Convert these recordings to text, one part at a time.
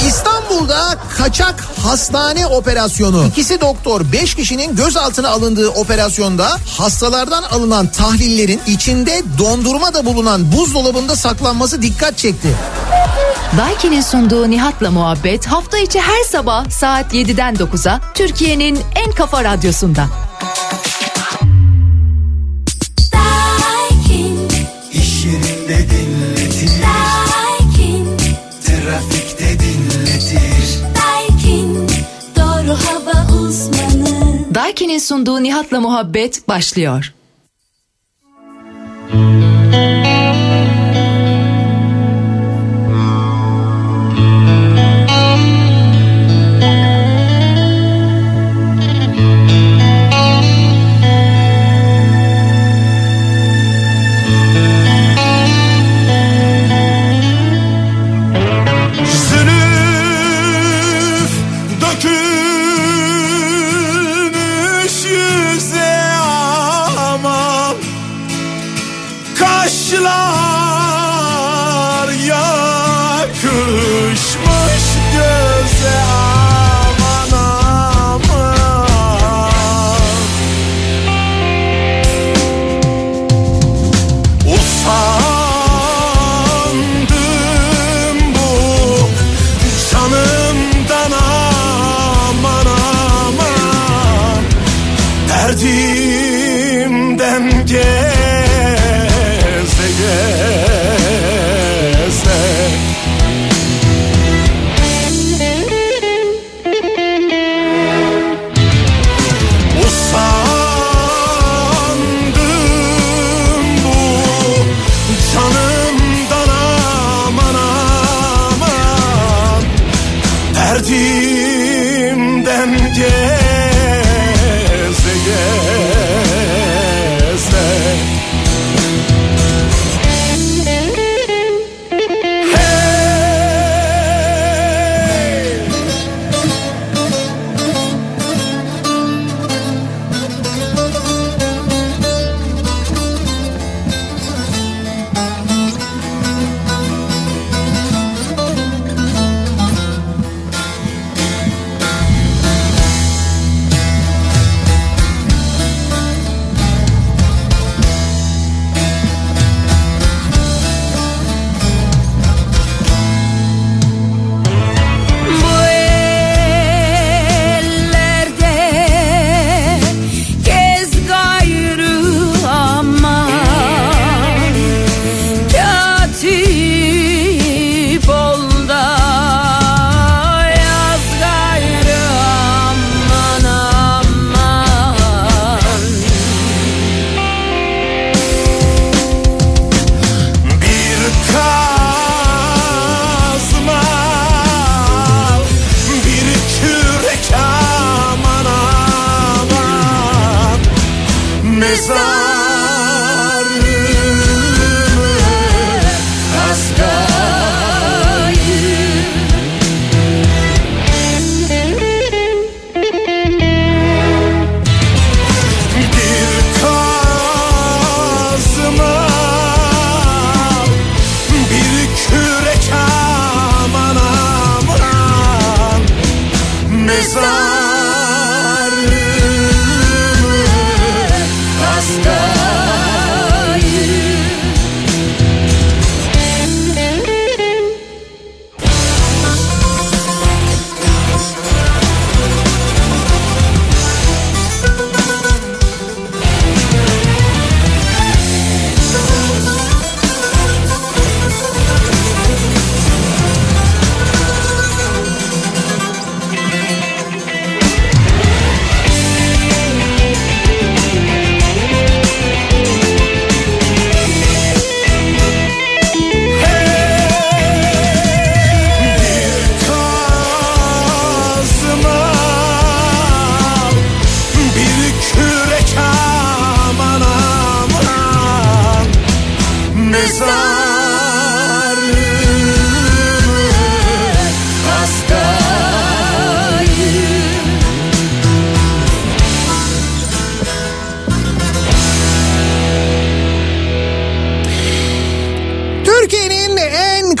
İstanbul'da kaçak hastane operasyonu. İkisi doktor 5 kişinin gözaltına alındığı operasyonda hastalardan alınan tahlillerin içinde dondurma da bulunan buzdolabında saklanması dikkat çekti. Daiki'nin sunduğu Nihat'la muhabbet hafta içi her sabah saat 7'den 9'a Türkiye'nin en kafa radyosunda. Daiki'nin sunduğu Nihat'la muhabbet başlıyor. Zülüf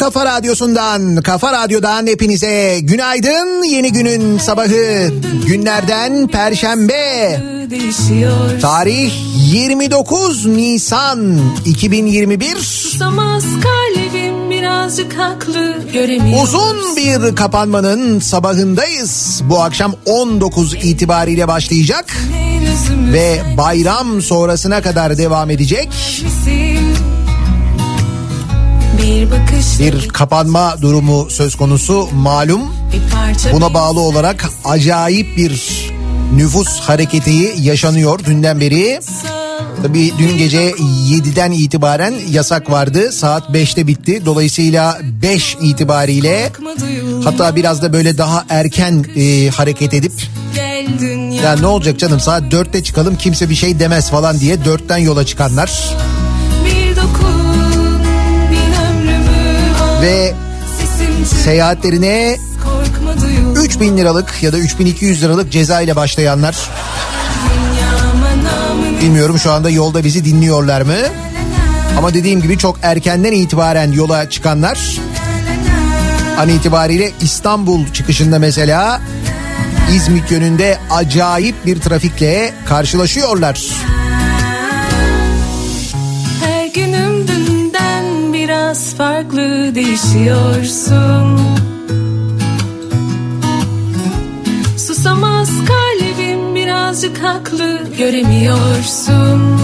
Kafa Radyosu'ndan, Kafa Radyo'dan hepinize günaydın. Yeni günün sabahı günlerden Perşembe. Tarih 29 Nisan 2021. Susamaz kalbim birazcık haklı göremiyor. Uzun bir kapanmanın sabahındayız. Bu akşam 19 itibariyle başlayacak ve bayram sonrasına kadar devam edecek. Bakış Bir kapanma durumu söz konusu malum. Buna bağlı olarak acayip bir nüfus hareketi yaşanıyor dünden beri. Tabii dün gece 7'den itibaren yasak vardı. Saat 5'te bitti. Dolayısıyla 5 itibariyle hatta biraz da böyle daha erken e, hareket edip ya ne olacak canım saat 4'te çıkalım kimse bir şey demez falan diye 4'ten yola çıkanlar ve seyahatlerine korkma duyul 3000 liralık ya da 3200 liralık ceza ile başlayanlar. Bilmiyorum şu anda yolda bizi dinliyorlar mı? Ama dediğim gibi çok erkenden itibaren yola çıkanlar an itibariyle İstanbul çıkışında mesela İzmit yönünde acayip bir trafikle karşılaşıyorlar. Farklı değişiyorsun Susamaz kalbim birazcık haklı göremiyorsun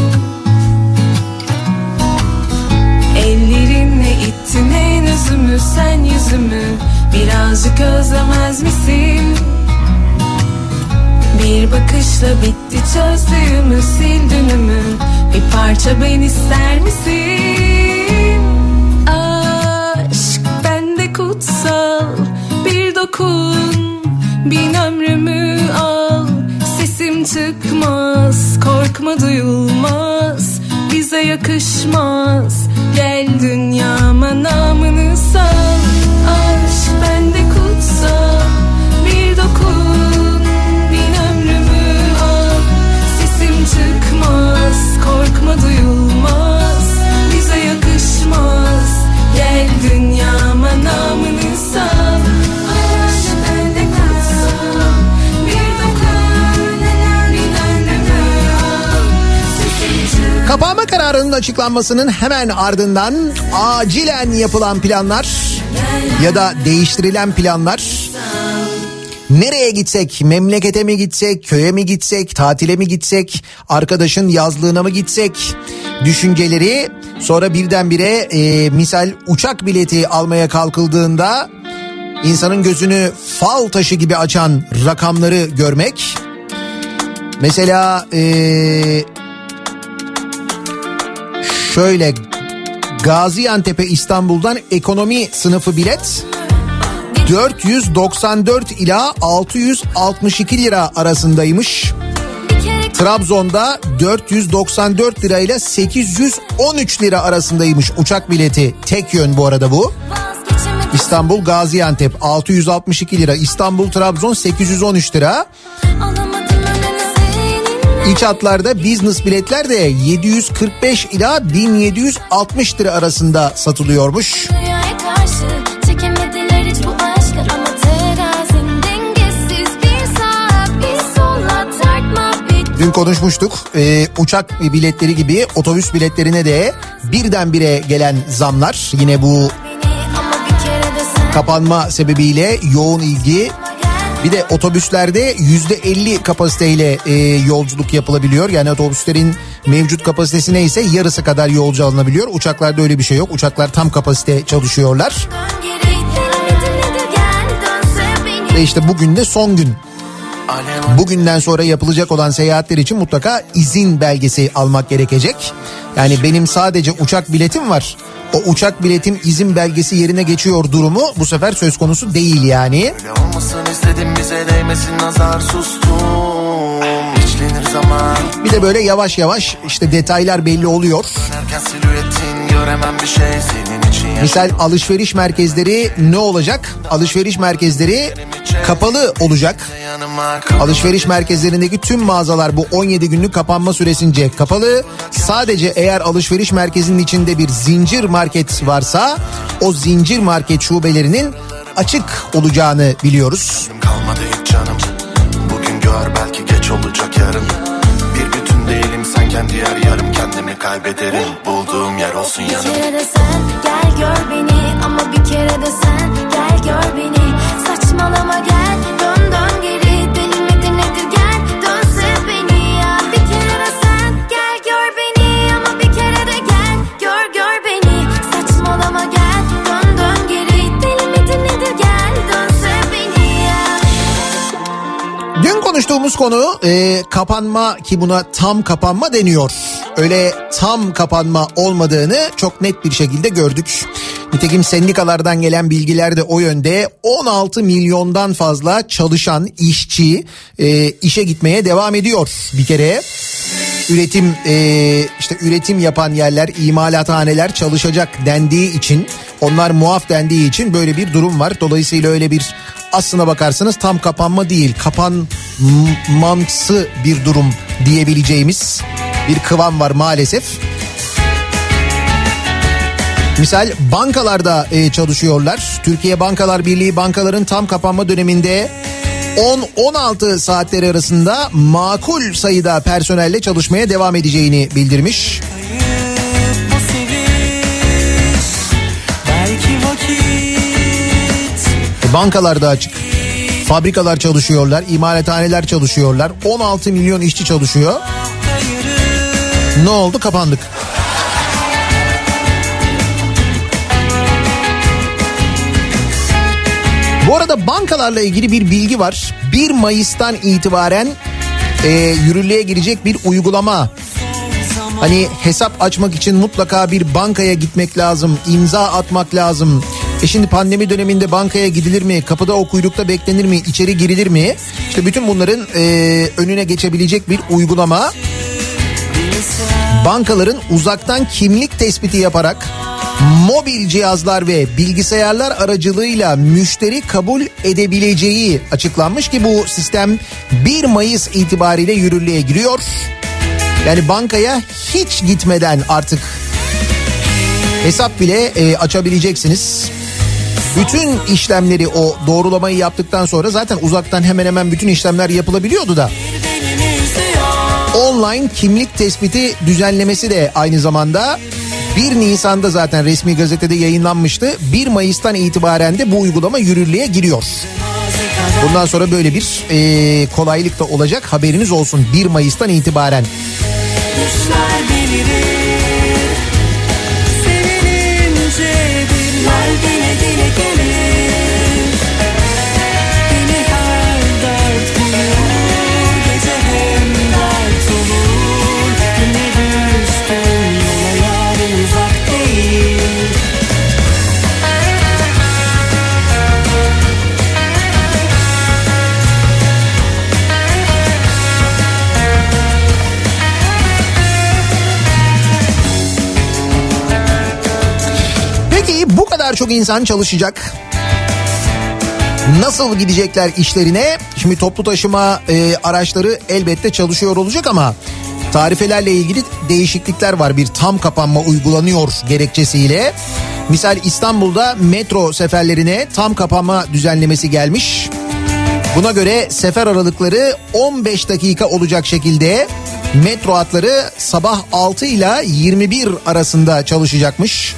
Ellerinle ittin en özümü sen yüzümü Birazcık özlemez misin? Bir bakışla bitti çözdüğümü sil dünümü Bir parça ben ister misin? Dokun Bin ömrümü al. Sesim çıkmaz Korkma duyulmaz bize yakışmaz. Gel dünyama namını sal. Aşk bende kutsal bir dokun Bin ömrümü al. Sesim çıkmaz Korkma duyulmaz kararının açıklanmasının hemen ardından acilen yapılan planlar ya da değiştirilen planlar Nereye gitsek? Memlekete mi gitsek? Köye mi gitsek? Tatile mi gitsek? Arkadaşın yazlığına mı gitsek? Düşünceleri sonra birdenbire e, misal uçak bileti almaya kalkıldığında insanın gözünü fal taşı gibi açan rakamları görmek. Mesela e, şöyle Gaziantep'e İstanbul'dan ekonomi sınıfı bilet 494 ila 662 lira arasındaymış. Trabzon'da 494 lira ile 813 lira arasındaymış uçak bileti. Tek yön bu arada bu. İstanbul Gaziantep 662 lira. İstanbul Trabzon 813 lira. İç hatlarda business biletler de 745 ila 1760 lira arasında satılıyormuş. Dün konuşmuştuk Ee, uçak biletleri gibi otobüs biletlerine de birdenbire gelen zamlar. Yine bu kapanma sebebiyle yoğun ilgi. Bir de otobüslerde yüzde 50 kapasiteyle e, yolculuk yapılabiliyor. Yani otobüslerin mevcut kapasitesi neyse yarısı kadar yolcu alınabiliyor. Uçaklarda öyle bir şey yok. Uçaklar tam kapasite çalışıyorlar. Ve işte bugün de son gün. Bugünden sonra yapılacak olan seyahatler için mutlaka izin belgesi almak gerekecek. Yani benim sadece uçak biletim var. O uçak biletim izin belgesi yerine geçiyor durumu bu sefer söz konusu değil yani. Öyle olmasın istedim bize değmesin nazar sustum İçlenir zaman Bir de böyle yavaş yavaş işte detaylar belli oluyor. Silüetin göremem bir şey senin için Misal alışveriş merkezleri ne olacak? Alışveriş merkezleri kapalı olacak. Alışveriş merkezlerindeki tüm mağazalar bu 17 günlük kapanma süresince kapalı. Sadece eğer alışveriş merkezinin içinde bir zincir market varsa o zincir market şubelerinin açık olacağını biliyoruz. Kalmadı hiç canım Bugün gör belki geç olacak yarın kendi yer yarım Kendimi kaybederim. Bulduğum yer olsun yanım. De sen gel gör beni ama bir konu e, kapanma ki buna tam kapanma deniyor. Öyle tam kapanma olmadığını çok net bir şekilde gördük. Nitekim sendikalardan gelen bilgiler de o yönde 16 milyondan fazla çalışan işçi e, işe gitmeye devam ediyor bir kere. Üretim e, işte üretim yapan yerler, imalathaneler çalışacak dendiği için onlar muaf dendiği için böyle bir durum var. Dolayısıyla öyle bir aslına bakarsanız tam kapanma değil kapanmamsı bir durum diyebileceğimiz bir kıvam var maalesef. Misal bankalarda e, çalışıyorlar. Türkiye Bankalar Birliği bankaların tam kapanma döneminde 10-16 saatleri arasında makul sayıda personelle çalışmaya devam edeceğini bildirmiş. E, Bankalar da açık. Fabrikalar çalışıyorlar, imalathaneler çalışıyorlar. 16 milyon işçi çalışıyor. Ne oldu? Kapandık. Bu arada bankalarla ilgili bir bilgi var. 1 Mayıs'tan itibaren e, yürürlüğe girecek bir uygulama. Hani hesap açmak için mutlaka bir bankaya gitmek lazım, imza atmak lazım. E şimdi pandemi döneminde bankaya gidilir mi? Kapıda o kuyrukta beklenir mi? İçeri girilir mi? İşte bütün bunların e, önüne geçebilecek bir uygulama. Bankaların uzaktan kimlik tespiti yaparak mobil cihazlar ve bilgisayarlar aracılığıyla müşteri kabul edebileceği açıklanmış ki bu sistem 1 Mayıs itibariyle yürürlüğe giriyor. Yani bankaya hiç gitmeden artık hesap bile e, açabileceksiniz. Bütün işlemleri o doğrulamayı yaptıktan sonra zaten uzaktan hemen hemen bütün işlemler yapılabiliyordu da. Online kimlik tespiti düzenlemesi de aynı zamanda 1 Nisan'da zaten resmi gazetede yayınlanmıştı. 1 Mayıs'tan itibaren de bu uygulama yürürlüğe giriyor. Bundan sonra böyle bir e, kolaylık da olacak haberiniz olsun 1 Mayıs'tan itibaren. Düşler belirir çok insan çalışacak. Nasıl gidecekler işlerine? Şimdi toplu taşıma e, araçları elbette çalışıyor olacak ama tarifelerle ilgili değişiklikler var. Bir tam kapanma uygulanıyor gerekçesiyle. Misal İstanbul'da metro seferlerine tam kapanma düzenlemesi gelmiş. Buna göre sefer aralıkları 15 dakika olacak şekilde metro hatları sabah 6 ile 21 arasında çalışacakmış.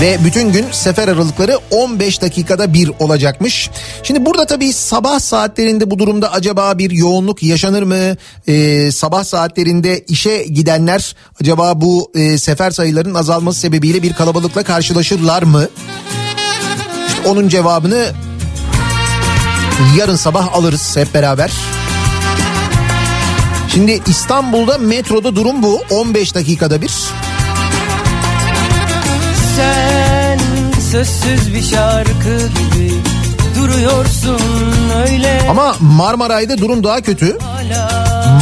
Ve bütün gün sefer aralıkları 15 dakikada bir olacakmış. Şimdi burada tabii sabah saatlerinde bu durumda acaba bir yoğunluk yaşanır mı? Ee, sabah saatlerinde işe gidenler acaba bu e, sefer sayılarının azalması sebebiyle bir kalabalıkla karşılaşırlar mı? İşte onun cevabını yarın sabah alırız hep beraber. Şimdi İstanbul'da metroda durum bu 15 dakikada bir. Sen sözsüz bir şarkı gibi duruyorsun öyle Ama Marmaray'da durum daha kötü.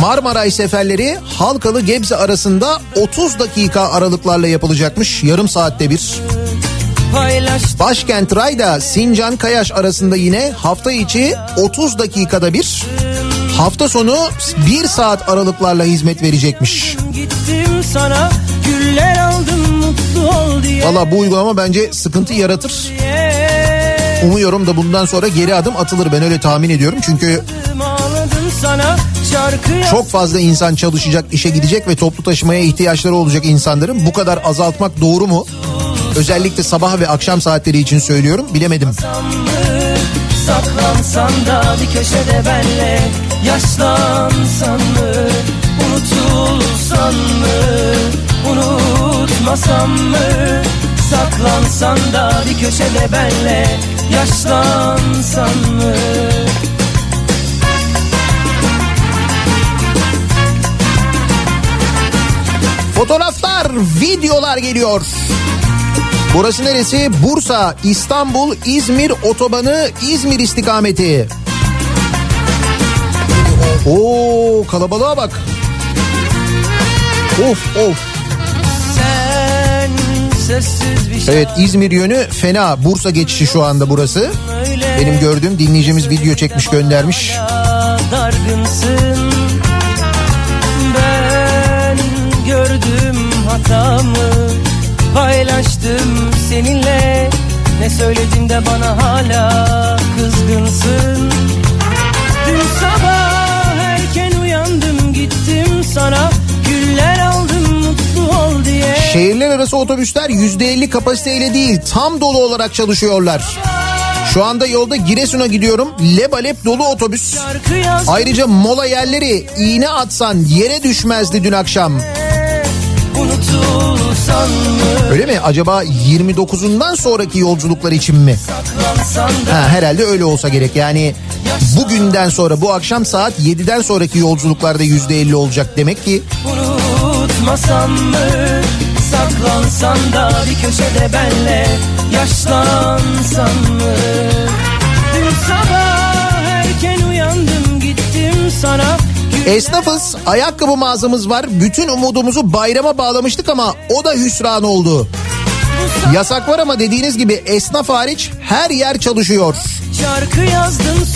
Marmaray seferleri Halkalı Gebze arasında 30 dakika aralıklarla yapılacakmış. Yarım saatte bir. Başkent Rayda Sincan Kayaş arasında yine hafta içi 30 dakikada bir hafta sonu 1 saat aralıklarla hizmet verecekmiş. gittim sana güller aldım. Valla bu uygulama bence sıkıntı yaratır. Umuyorum da bundan sonra geri adım atılır ben öyle tahmin ediyorum. Çünkü çok fazla insan çalışacak, işe gidecek ve toplu taşımaya ihtiyaçları olacak insanların bu kadar azaltmak doğru mu? Özellikle sabah ve akşam saatleri için söylüyorum bilemedim. Saklansan da bir köşede benle Yaşlansan mı Unutulsan mı Unutmasam mı Saklansan da bir köşede benle Yaşlansan mı Fotoğraflar, videolar geliyor. Burası neresi? Bursa, İstanbul, İzmir otobanı, İzmir istikameti. Oo kalabalığa bak. Of of. Evet İzmir yönü fena. Bursa geçişi şu anda burası. Benim gördüğüm dinleyicimiz video çekmiş göndermiş. dargınsın Ben gördüm hatamı Paylaştım seninle Ne söyledim de bana hala kızgınsın Dün sabah erken uyandım gittim sana Şehirler arası otobüsler %50 kapasiteyle değil tam dolu olarak çalışıyorlar. Şu anda yolda Giresun'a gidiyorum. Lebalep dolu otobüs. Ayrıca mola yerleri iğne atsan yere düşmezdi dün akşam. Öyle mi? Acaba 29'undan sonraki yolculuklar için mi? Ha, herhalde öyle olsa gerek. Yani bugünden sonra bu akşam saat 7'den sonraki yolculuklarda %50 olacak demek ki. Unutmasam mı Saklansan da bir köşede benle Yaşlansan mı Dün sabah erken uyandım gittim sana Esnafız, ayakkabı mağazamız var. Bütün umudumuzu bayrama bağlamıştık ama o da hüsran oldu. Yasak var ama dediğiniz gibi esnaf hariç her yer çalışıyor. Yazdım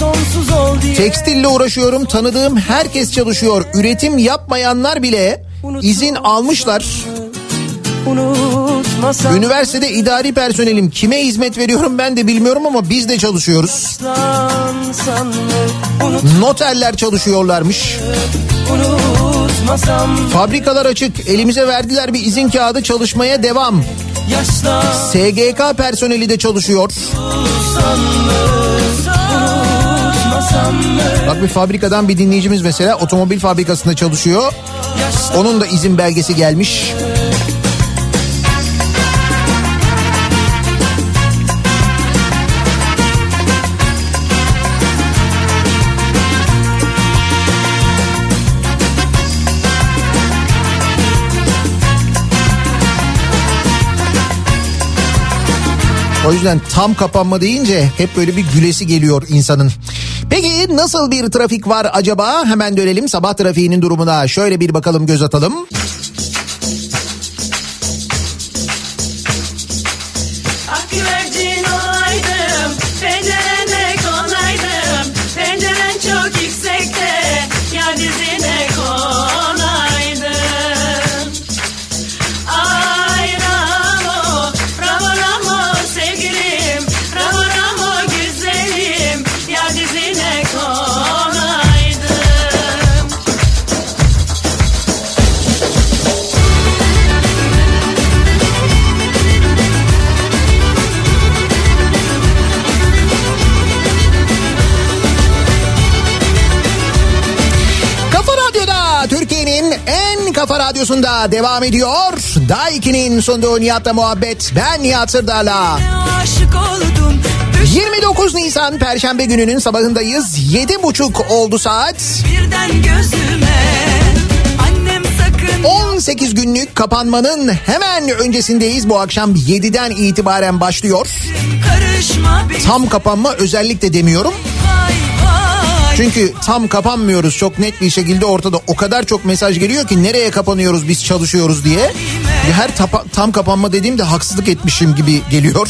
Tekstille uğraşıyorum. Tanıdığım herkes çalışıyor. Üretim yapmayanlar bile izin almışlar. Unutmasam Üniversitede idari personelim. Kime hizmet veriyorum ben de bilmiyorum ama biz de çalışıyoruz. Noterler çalışıyorlarmış. Fabrikalar açık. Elimize verdiler bir izin kağıdı çalışmaya devam. SGK personeli de çalışıyor. Bak bir fabrikadan bir dinleyicimiz mesela otomobil fabrikasında çalışıyor. Onun da izin belgesi gelmiş. O yüzden tam kapanma deyince hep böyle bir gülesi geliyor insanın. Peki nasıl bir trafik var acaba? Hemen dönelim sabah trafiğinin durumuna. Şöyle bir bakalım göz atalım. Radyosunda devam ediyor. Daiki'nin sunduğu Nihat'la muhabbet. Ben Nihat Sırdar'la. Aşık oldum 29 Nisan Perşembe gününün sabahındayız. 7.30 oldu saat. birden gözüme Annem sakın 18 günlük kapanmanın hemen öncesindeyiz. Bu akşam 7'den itibaren başlıyor. Tam kapanma özellikle demiyorum. vay Çünkü tam kapanmıyoruz çok net bir şekilde ortada o kadar çok mesaj geliyor ki nereye kapanıyoruz biz çalışıyoruz diye. Her tapa- tam kapanma dediğimde haksızlık etmişim gibi geliyor.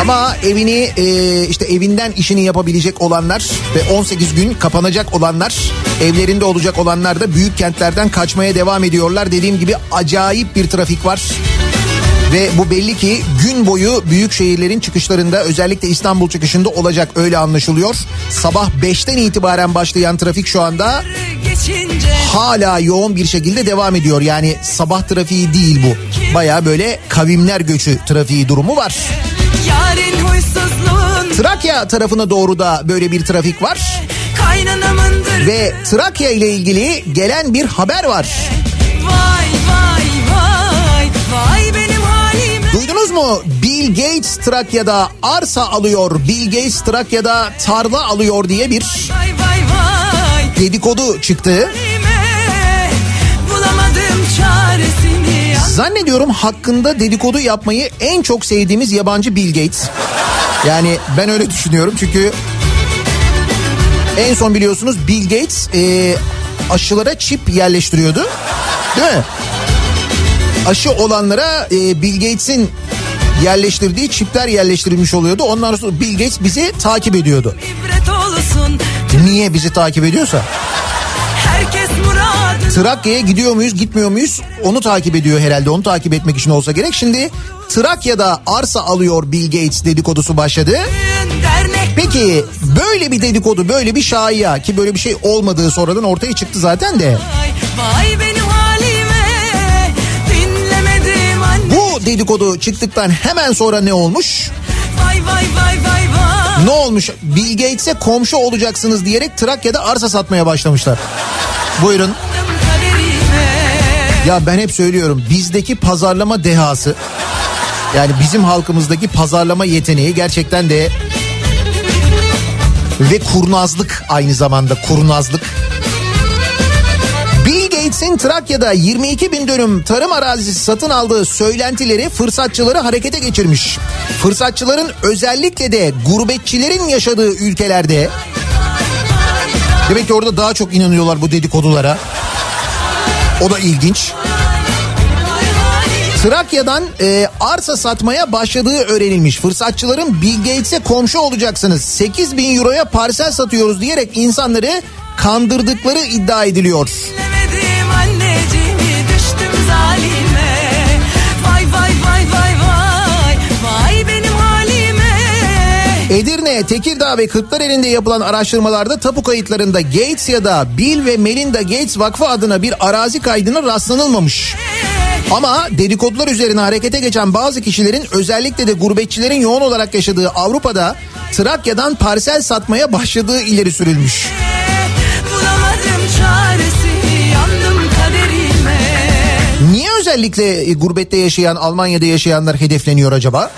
Ama evini e, işte evinden işini yapabilecek olanlar ve 18 gün kapanacak olanlar evlerinde olacak olanlar da büyük kentlerden kaçmaya devam ediyorlar. Dediğim gibi acayip bir trafik var. Ve bu belli ki gün boyu büyük şehirlerin çıkışlarında özellikle İstanbul çıkışında olacak öyle anlaşılıyor. Sabah 5'ten itibaren başlayan trafik şu anda hala yoğun bir şekilde devam ediyor. Yani sabah trafiği değil bu. Baya böyle kavimler göçü trafiği durumu var. Trakya tarafına doğru da böyle bir trafik var. Ve Trakya ile ilgili gelen bir haber var. Duydunuz mu? Bill Gates Trakya'da arsa alıyor. Bill Gates Trakya'da tarla alıyor diye bir Vay vay vay dedikodu çıktı. Zannediyorum hakkında dedikodu yapmayı en çok sevdiğimiz yabancı Bill Gates. Yani ben öyle düşünüyorum çünkü en son biliyorsunuz Bill Gates e, aşılara çip yerleştiriyordu. Değil mi? Aşı olanlara e, Bill Gates'in yerleştirdiği çipler yerleştirilmiş oluyordu. Ondan sonra Bill Gates bizi takip ediyordu. Niye bizi takip ediyorsa? Trakya'ya gidiyor muyuz gitmiyor muyuz onu takip ediyor herhalde onu takip etmek için olsa gerek. Şimdi Trakya'da arsa alıyor Bill Gates dedikodusu başladı. Peki böyle bir dedikodu böyle bir şaiya ki böyle bir şey olmadığı sonradan ortaya çıktı zaten de. Vay, vay dedikodu çıktıktan hemen sonra ne olmuş? Vay vay vay vay vay Ne olmuş? Bill Gates'e komşu olacaksınız diyerek Trakya'da arsa satmaya başlamışlar. Buyurun. Ya ben hep söylüyorum bizdeki pazarlama dehası yani bizim halkımızdaki pazarlama yeteneği gerçekten de ve kurnazlık aynı zamanda kurnazlık. Gates'in Trakya'da 22 bin dönüm tarım arazisi satın aldığı söylentileri fırsatçıları harekete geçirmiş. Fırsatçıların özellikle de gurbetçilerin yaşadığı ülkelerde demek ki orada daha çok inanıyorlar bu dedikodulara. O da ilginç. Trakya'dan e, arsa satmaya başladığı öğrenilmiş. Fırsatçıların Bill Gates'e komşu olacaksınız. 8 bin euroya parsel satıyoruz diyerek insanları kandırdıkları iddia ediliyor. Edirne, Tekirdağ ve Kırklareli'nde yapılan araştırmalarda tapu kayıtlarında Gates ya da Bill ve Melinda Gates Vakfı adına bir arazi kaydına rastlanılmamış. Ama dedikodular üzerine harekete geçen bazı kişilerin özellikle de gurbetçilerin yoğun olarak yaşadığı Avrupa'da Trakya'dan parsel satmaya başladığı ileri sürülmüş. Bulamadım çaresini yandım kaderime Niye özellikle e, gurbette yaşayan Almanya'da yaşayanlar hedefleniyor acaba?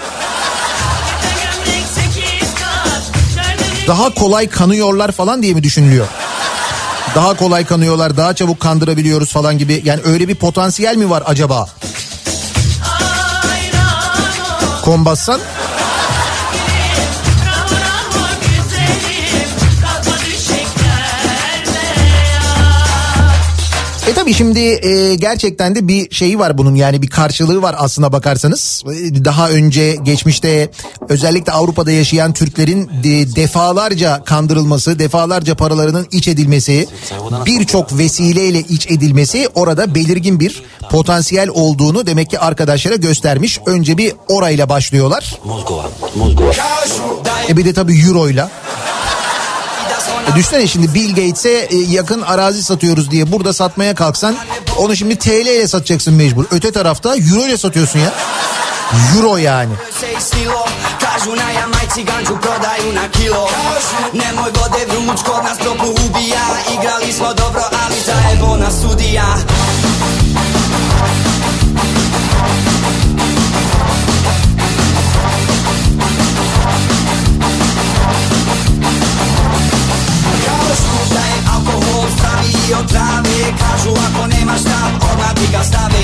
Daha kolay kanıyorlar falan diye mi düşünülüyor? Daha kolay kanıyorlar, daha çabuk kandırabiliyoruz falan gibi. Yani öyle bir potansiyel mi var acaba? Kombassan tabii şimdi e, gerçekten de bir şeyi var bunun yani bir karşılığı var aslına bakarsanız. E, Daha önce geçmişte özellikle Avrupa'da yaşayan Türklerin de, defalarca kandırılması, defalarca paralarının iç edilmesi, birçok vesileyle iç edilmesi orada belirgin bir potansiyel olduğunu demek ki arkadaşlara göstermiş. Önce bir orayla başlıyorlar. E bir de tabii euroyla. E düşünsene şimdi Bill Gates'e e, yakın arazi satıyoruz diye burada satmaya kalksan onu şimdi TL ile satacaksın mecbur. Öte tarafta euro ile satıyorsun ya. Euro yani. Kažu na Jamajci ganđu prodaju na kilo Nemoj vode vruć kod nas toplu ubija Igrali smo dobro ali zajebo nas sudija zdraviji od trave Kažu ako nemaš stav odmah ti ga stave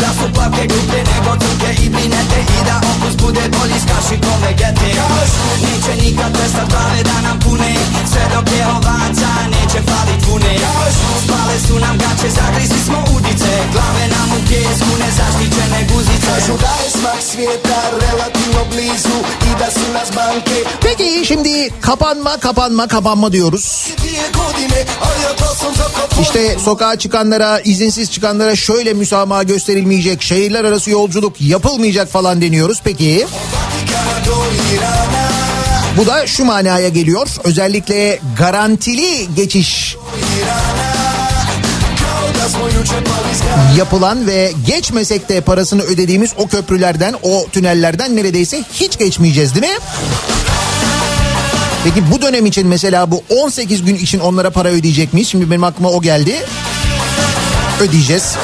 da su plavke gluplje nego trke i brinete I da okus bude bolji s kašikom vegete neće nikad prestat glave da nam pune Sve dok je ovaca neće falit pune. Su nam gacie zagryźli smo ulice Glave nam u pjesku nezaštićene guzice. Kažu da je smak svijeta relativno blizu I da su nas banke. Peki şimdi kapanma kapanma kapanma diyoruz. dvije godine İşte sokağa çıkanlara, izinsiz çıkanlara şöyle müsamaha gösterilmeyecek, şehirler arası yolculuk yapılmayacak falan deniyoruz. Peki bu da şu manaya geliyor. Özellikle garantili geçiş yapılan ve geçmesek de parasını ödediğimiz o köprülerden, o tünellerden neredeyse hiç geçmeyeceğiz değil mi? Peki bu dönem için mesela bu 18 gün için onlara para ödeyecek miyiz? Şimdi benim aklıma o geldi. Ödeyeceğiz.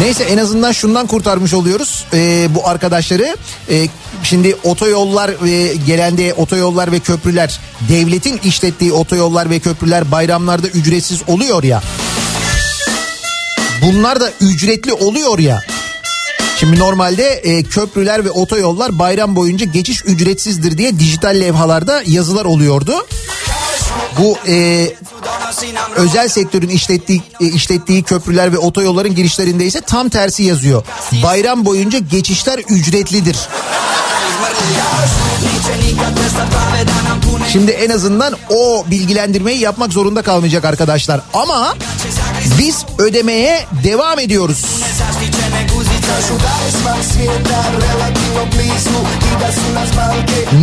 Neyse en azından şundan kurtarmış oluyoruz ee, bu arkadaşları. Ee, şimdi otoyollar ve gelende otoyollar ve köprüler devletin işlettiği otoyollar ve köprüler bayramlarda ücretsiz oluyor ya. Bunlar da ücretli oluyor ya. Şimdi normalde e, köprüler ve otoyollar bayram boyunca geçiş ücretsizdir diye dijital levhalarda yazılar oluyordu. Bu e, özel sektörün işlettiği e, işlettiği köprüler ve otoyolların girişlerinde ise tam tersi yazıyor. Bayram boyunca geçişler ücretlidir. Şimdi en azından o bilgilendirmeyi yapmak zorunda kalmayacak arkadaşlar. Ama biz ödemeye devam ediyoruz.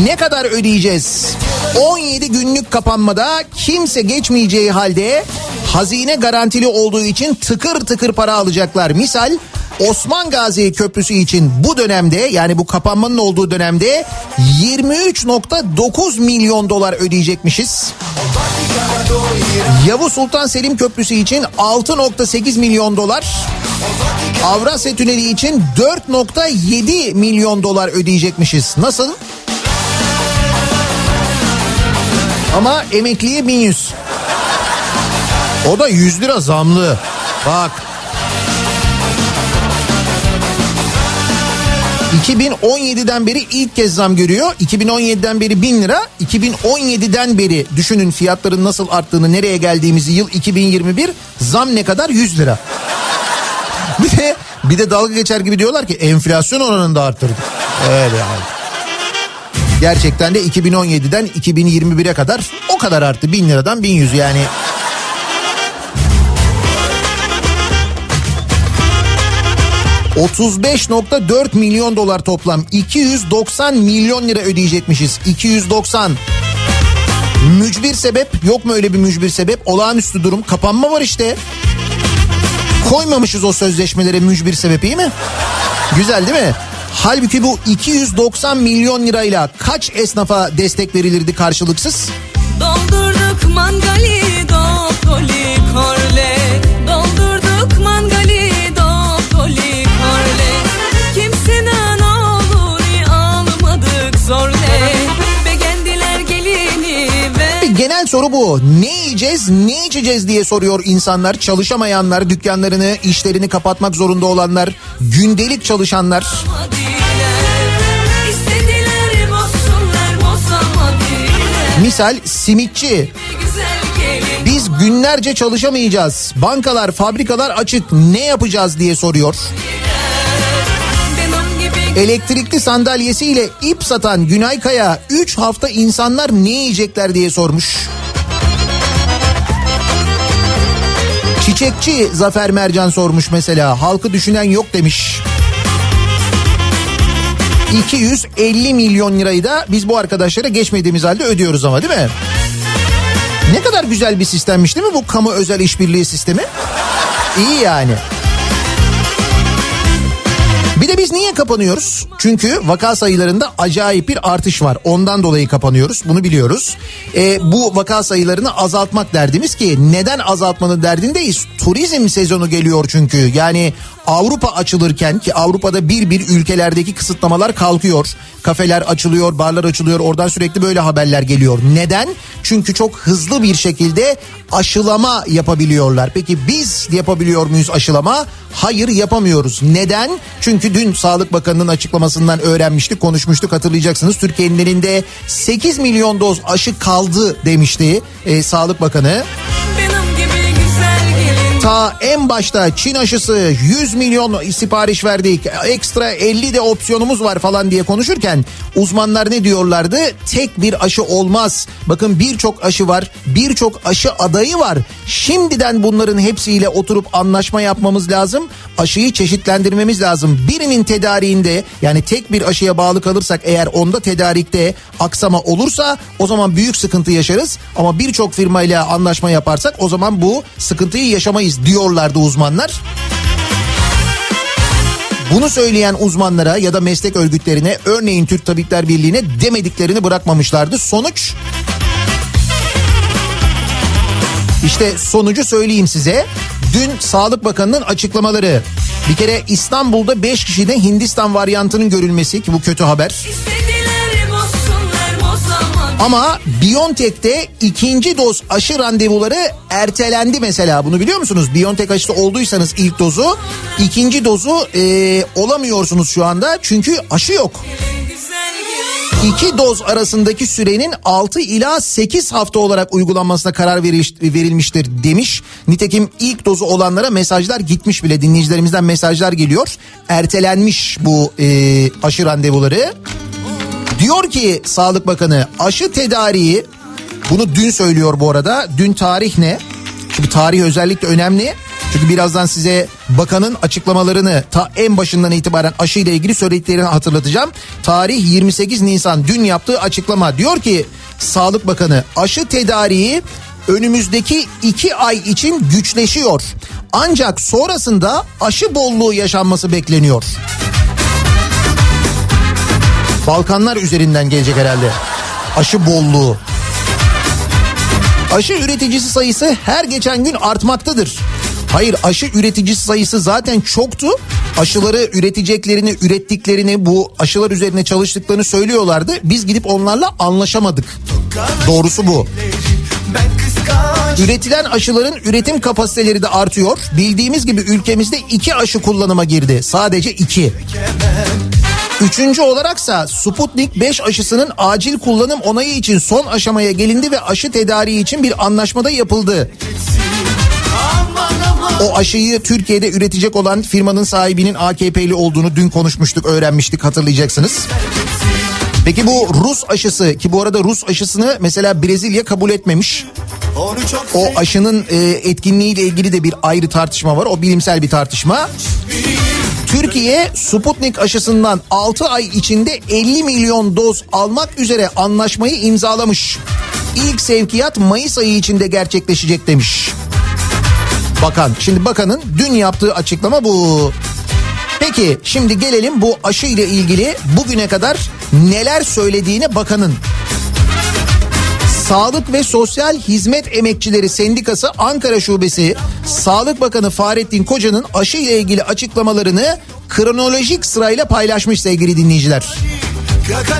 Ne kadar ödeyeceğiz? 17 günlük kapanmada kimse geçmeyeceği halde hazine garantili olduğu için tıkır tıkır para alacaklar. Misal Osman Gazi Köprüsü için bu dönemde yani bu kapanmanın olduğu dönemde 23.9 milyon dolar ödeyecekmişiz. Yavuz Sultan Selim Köprüsü için 6.8 milyon dolar. Avrasya Tüneli için 4.7 milyon dolar ödeyecekmişiz. Nasıl? Ama emekliye 1100. O da 100 lira zamlı. Bak. 2017'den beri ilk kez zam görüyor. 2017'den beri 1000 lira. 2017'den beri düşünün fiyatların nasıl arttığını, nereye geldiğimizi yıl 2021 zam ne kadar 100 lira. Bir de bir de dalga geçer gibi diyorlar ki enflasyon oranını da arttırdık. Öyle yani. Gerçekten de 2017'den 2021'e kadar o kadar arttı. 1000 liradan 1100 yani. ...35.4 milyon dolar toplam... ...290 milyon lira ödeyecekmişiz... ...290... Mücbir sebep yok mu öyle bir mücbir sebep? Olağanüstü durum kapanma var işte. Koymamışız o sözleşmelere mücbir sebep mi? Güzel değil mi? Halbuki bu 290 milyon lirayla kaç esnafa destek verilirdi karşılıksız? Doldurduk mangali doli Genel soru bu. Ne yiyeceğiz, ne içeceğiz diye soruyor insanlar. Çalışamayanlar, dükkanlarını, işlerini kapatmak zorunda olanlar, gündelik çalışanlar. Misal simitçi. Biz günlerce çalışamayacağız. Bankalar, fabrikalar açık. Ne yapacağız diye soruyor. Elektrikli sandalyesiyle ip satan Günay Kaya 3 hafta insanlar ne yiyecekler diye sormuş. Çiçekçi Zafer Mercan sormuş mesela. Halkı düşünen yok demiş. 250 milyon lirayı da biz bu arkadaşlara geçmediğimiz halde ödüyoruz ama değil mi? Ne kadar güzel bir sistemmiş değil mi bu kamu özel işbirliği sistemi? İyi yani. Biz niye kapanıyoruz? Çünkü vaka sayılarında acayip bir artış var. Ondan dolayı kapanıyoruz. Bunu biliyoruz. E, bu vaka sayılarını azaltmak derdimiz ki neden azaltmanın derdindeyiz? Turizm sezonu geliyor çünkü. Yani Avrupa açılırken ki Avrupa'da bir bir ülkelerdeki kısıtlamalar kalkıyor. Kafeler açılıyor, barlar açılıyor. Oradan sürekli böyle haberler geliyor. Neden? Çünkü çok hızlı bir şekilde aşılama yapabiliyorlar. Peki biz yapabiliyor muyuz aşılama? Hayır yapamıyoruz. Neden? Çünkü dün Sağlık Bakanı'nın açıklamasından öğrenmiştik, konuşmuştuk hatırlayacaksınız. Türkiye'nin elinde 8 milyon doz aşı kaldı demişti e, Sağlık Bakanı. Ta en başta Çin aşısı 100 milyon sipariş verdik. Ekstra 50 de opsiyonumuz var falan diye konuşurken uzmanlar ne diyorlardı? Tek bir aşı olmaz. Bakın birçok aşı var. Birçok aşı adayı var. Şimdiden bunların hepsiyle oturup anlaşma yapmamız lazım. Aşıyı çeşitlendirmemiz lazım. Birinin tedariğinde yani tek bir aşıya bağlı kalırsak eğer onda tedarikte aksama olursa o zaman büyük sıkıntı yaşarız. Ama birçok firmayla anlaşma yaparsak o zaman bu sıkıntıyı yaşamayız diyorlardı uzmanlar. Bunu söyleyen uzmanlara ya da meslek örgütlerine örneğin Türk Tabipler Birliği'ne demediklerini bırakmamışlardı. Sonuç işte sonucu söyleyeyim size. Dün Sağlık Bakanı'nın açıklamaları. Bir kere İstanbul'da 5 kişide Hindistan varyantının görülmesi ki bu kötü haber. Ama BioNTech'te ikinci doz aşı randevuları ertelendi mesela. Bunu biliyor musunuz? BioNTech aşısı olduysanız ilk dozu ikinci dozu e, olamıyorsunuz şu anda. Çünkü aşı yok. İki doz arasındaki sürenin 6 ila 8 hafta olarak uygulanmasına karar verilmiştir demiş. Nitekim ilk dozu olanlara mesajlar gitmiş bile dinleyicilerimizden mesajlar geliyor. Ertelenmiş bu e, aşı randevuları. Diyor ki Sağlık Bakanı aşı tedariği bunu dün söylüyor bu arada. Dün tarih ne? Çünkü tarih özellikle önemli. Çünkü birazdan size bakanın açıklamalarını ta en başından itibaren aşı ile ilgili söylediklerini hatırlatacağım. Tarih 28 Nisan dün yaptığı açıklama diyor ki Sağlık Bakanı aşı tedariği önümüzdeki iki ay için güçleşiyor. Ancak sonrasında aşı bolluğu yaşanması bekleniyor. Balkanlar üzerinden gelecek herhalde. Aşı bolluğu. Aşı üreticisi sayısı her geçen gün artmaktadır. Hayır aşı üreticisi sayısı zaten çoktu. Aşıları üreteceklerini, ürettiklerini, bu aşılar üzerine çalıştıklarını söylüyorlardı. Biz gidip onlarla anlaşamadık. Doğrusu bu. Üretilen aşıların üretim kapasiteleri de artıyor. Bildiğimiz gibi ülkemizde iki aşı kullanıma girdi. Sadece iki. Üçüncü olaraksa Sputnik 5 aşısının acil kullanım onayı için son aşamaya gelindi ve aşı tedariği için bir anlaşmada yapıldı. O aşıyı Türkiye'de üretecek olan firmanın sahibinin AKP'li olduğunu dün konuşmuştuk, öğrenmiştik hatırlayacaksınız. Peki bu Rus aşısı ki bu arada Rus aşısını mesela Brezilya kabul etmemiş. O aşının e, etkinliğiyle ilgili de bir ayrı tartışma var. O bilimsel bir tartışma. Türkiye Sputnik aşısından 6 ay içinde 50 milyon doz almak üzere anlaşmayı imzalamış. İlk sevkiyat Mayıs ayı içinde gerçekleşecek demiş. Bakan. Şimdi bakanın dün yaptığı açıklama bu. Peki şimdi gelelim bu aşı ile ilgili bugüne kadar neler söylediğine bakanın. Sağlık ve Sosyal Hizmet Emekçileri Sendikası Ankara Şubesi Sağlık Bakanı Fahrettin Koca'nın aşı ile ilgili açıklamalarını kronolojik sırayla paylaşmış sevgili dinleyiciler.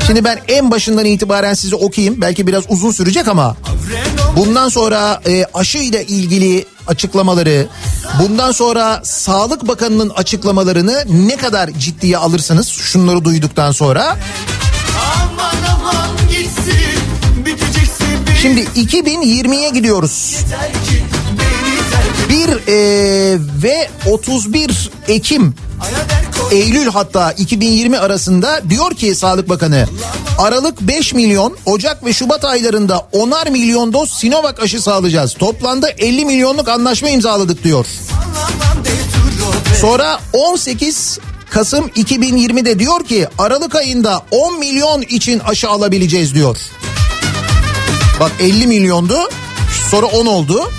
Şimdi ben en başından itibaren size okuyayım. Belki biraz uzun sürecek ama bundan sonra e, aşı ile ilgili açıklamaları, bundan sonra Sağlık Bakanı'nın açıklamalarını ne kadar ciddiye alırsınız şunları duyduktan sonra. Şimdi 2020'ye gidiyoruz. 1 e, ve 31 Ekim Eylül hatta 2020 arasında diyor ki Sağlık Bakanı Aralık 5 milyon Ocak ve Şubat aylarında 10'ar milyon doz Sinovac aşısı alacağız. Toplamda 50 milyonluk anlaşma imzaladık diyor. Sonra 18 Kasım 2020'de diyor ki Aralık ayında 10 milyon için aşı alabileceğiz diyor. Bak 50 milyondu sonra 10 oldu.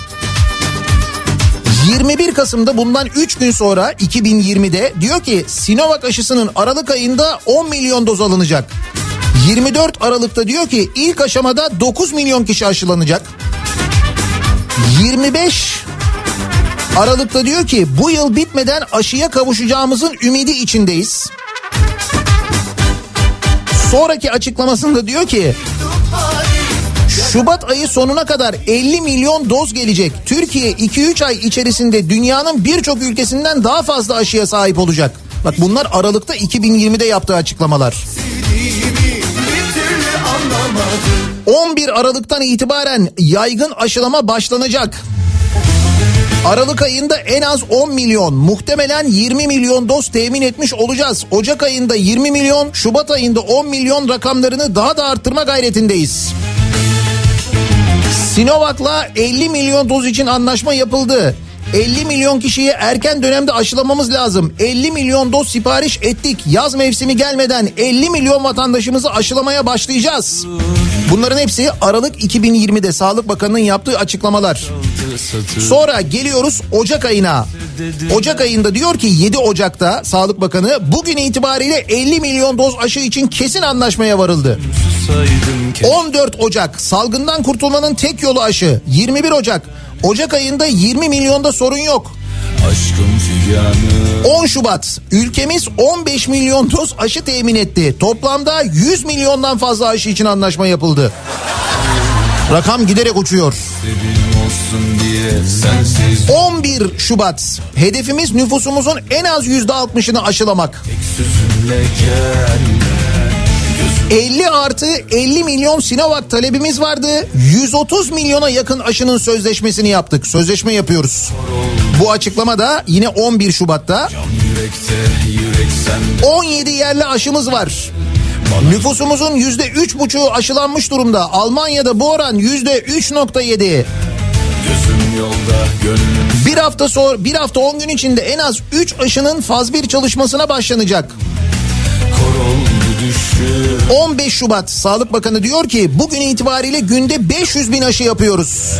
21 Kasım'da bundan 3 gün sonra 2020'de diyor ki Sinovac aşısının Aralık ayında 10 milyon doz alınacak. 24 Aralık'ta diyor ki ilk aşamada 9 milyon kişi aşılanacak. 25 Aralık'ta diyor ki bu yıl bitmeden aşıya kavuşacağımızın ümidi içindeyiz. Sonraki açıklamasında diyor ki Şubat ayı sonuna kadar 50 milyon doz gelecek. Türkiye 2-3 ay içerisinde dünyanın birçok ülkesinden daha fazla aşıya sahip olacak. Bak bunlar Aralık'ta 2020'de yaptığı açıklamalar. 11 Aralık'tan itibaren yaygın aşılama başlanacak. Aralık ayında en az 10 milyon, muhtemelen 20 milyon doz temin etmiş olacağız. Ocak ayında 20 milyon, Şubat ayında 10 milyon rakamlarını daha da arttırma gayretindeyiz. Sinovac'la 50 milyon doz için anlaşma yapıldı. 50 milyon kişiyi erken dönemde aşılamamız lazım. 50 milyon doz sipariş ettik. Yaz mevsimi gelmeden 50 milyon vatandaşımızı aşılamaya başlayacağız. Bunların hepsi Aralık 2020'de Sağlık Bakanı'nın yaptığı açıklamalar. Sonra geliyoruz Ocak ayına. Ocak ayında diyor ki 7 Ocak'ta Sağlık Bakanı bugün itibariyle 50 milyon doz aşı için kesin anlaşmaya varıldı. 14 Ocak salgından kurtulmanın tek yolu aşı. 21 Ocak Ocak ayında 20 milyonda sorun yok. Aşkım figanı 10 Şubat ülkemiz 15 milyon doz aşı temin etti. Toplamda 100 milyondan fazla aşı için anlaşma yapıldı. Rakam giderek uçuyor. Sevim olsun diye sensiz 11 Şubat hedefimiz nüfusumuzun en az %60'ını aşılamak. sözünle gel 50 artı 50 milyon Sinovac talebimiz vardı. 130 milyona yakın aşının sözleşmesini yaptık. Sözleşme yapıyoruz. Bu açıklama da yine 11 Şubat'ta. Yürekte yürek sende 17 yerli aşımız var. Nüfusumuzun yüzde üç buçuğu aşılanmış durumda. Almanya'da bu oran yüzde 3.7. Gözüm yolda gönlüm Bir hafta sonra bir hafta 10 gün içinde en az 3 aşının faz 1 çalışmasına başlanacak. kor oldu düşüm 15 Şubat Sağlık Bakanı diyor ki bugün itibariyle günde 500 bin aşı yapıyoruz.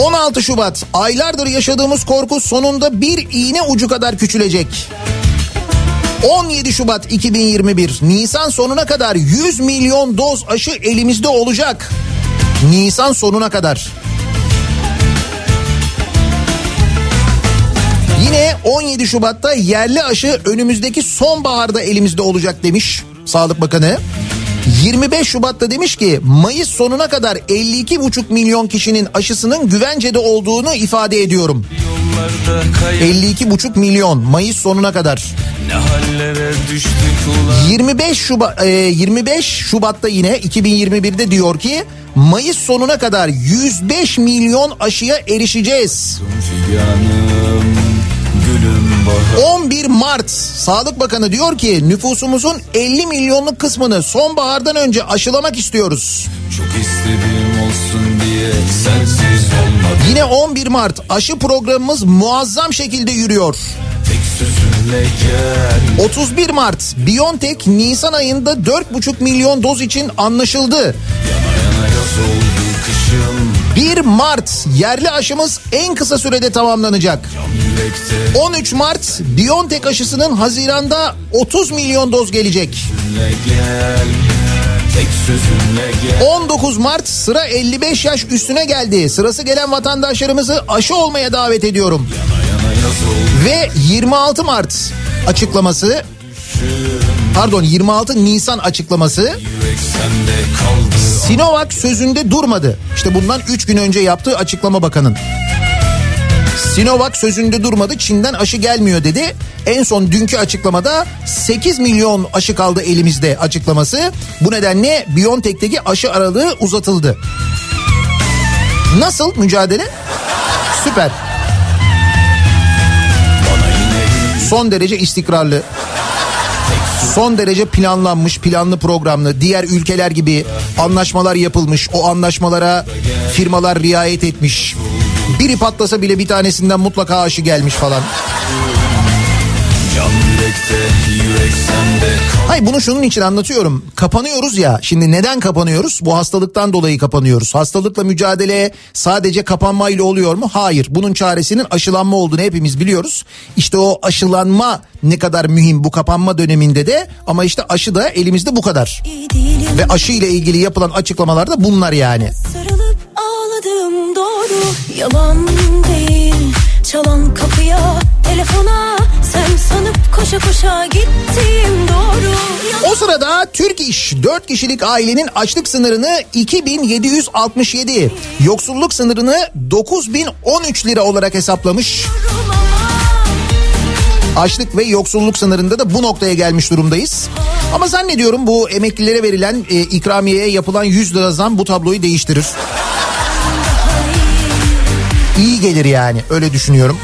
16 Şubat aylardır yaşadığımız korku sonunda bir iğne ucu kadar küçülecek. 17 Şubat 2021 Nisan sonuna kadar 100 milyon doz aşı elimizde olacak. Nisan sonuna kadar. Yine 17 Şubat'ta yerli aşı önümüzdeki sonbaharda elimizde olacak demiş Sağlık Bakanı. 25 Şubat'ta demiş ki Mayıs sonuna kadar 52,5 milyon kişinin aşısının güvencede olduğunu ifade ediyorum. Kayıp 52,5 milyon Mayıs sonuna kadar. ne hallere düştük ulan 25 Şubat e, 25 Şubat'ta yine 2021'de diyor ki Mayıs sonuna kadar 105 milyon aşıya erişeceğiz. Figanım gülüm bahar 11 Mart Sağlık Bakanı diyor ki nüfusumuzun 50 milyonluk kısmını sonbahardan önce aşılamak istiyoruz. Çok istediğim olsun diye olmadı Yine 11 Mart aşı programımız muazzam şekilde yürüyor. Tek sözünle gel 31 Mart BioNTech Nisan ayında 4,5 milyon doz için anlaşıldı. Yana yana yaz oldu kışım 1 Mart yerli aşımız en kısa sürede tamamlanacak. Yürekte 13 Mart BioNTech aşısının Haziran'da 30 milyon doz gelecek. gel 19 Mart sıra 55 yaş üstüne geldi. Sırası gelen vatandaşlarımızı aşı olmaya davet ediyorum. Yana yana Ve 26 Mart açıklaması pardon 26 Nisan açıklaması Sinovac sözünde durmadı. İşte bundan 3 gün önce yaptığı açıklama bakanın. Sinovac sözünde durmadı Çin'den aşı gelmiyor dedi. En son dünkü açıklamada 8 milyon aşı kaldı elimizde açıklaması. Bu nedenle BioNTech'teki aşı aralığı uzatıldı. Nasıl mücadele? Süper. Son derece istikrarlı. Son derece planlanmış, planlı programlı. Diğer ülkeler gibi anlaşmalar yapılmış. O anlaşmalara firmalar riayet etmiş. Biri patlasa bile bir tanesinden mutlaka aşı gelmiş falan. Hayır bunu şunun için anlatıyorum. Kapanıyoruz ya. Şimdi neden kapanıyoruz? Bu hastalıktan dolayı kapanıyoruz. Hastalıkla mücadele sadece kapanmayla oluyor mu? Hayır. Bunun çaresinin aşılanma olduğunu hepimiz biliyoruz. İşte o aşılanma ne kadar mühim bu kapanma döneminde de ama işte aşı da elimizde bu kadar. Ve aşı ile ilgili yapılan açıklamalar da bunlar yani. Sarılıp ağladım doğru Yalan değil Çalan kapıya Telefona Sen sanıp koşa koşa gittim doğru O sırada Türk İş 4 kişilik ailenin açlık sınırını 2767, yoksulluk sınırını 9013 lira olarak hesaplamış. Açlık ve yoksulluk sınırında da bu noktaya gelmiş durumdayız. Ama zannediyorum bu emeklilere verilen e, ikramiyeye yapılan 100 lira zam bu tabloyu değiştirir. İyi gelir yani öyle düşünüyorum.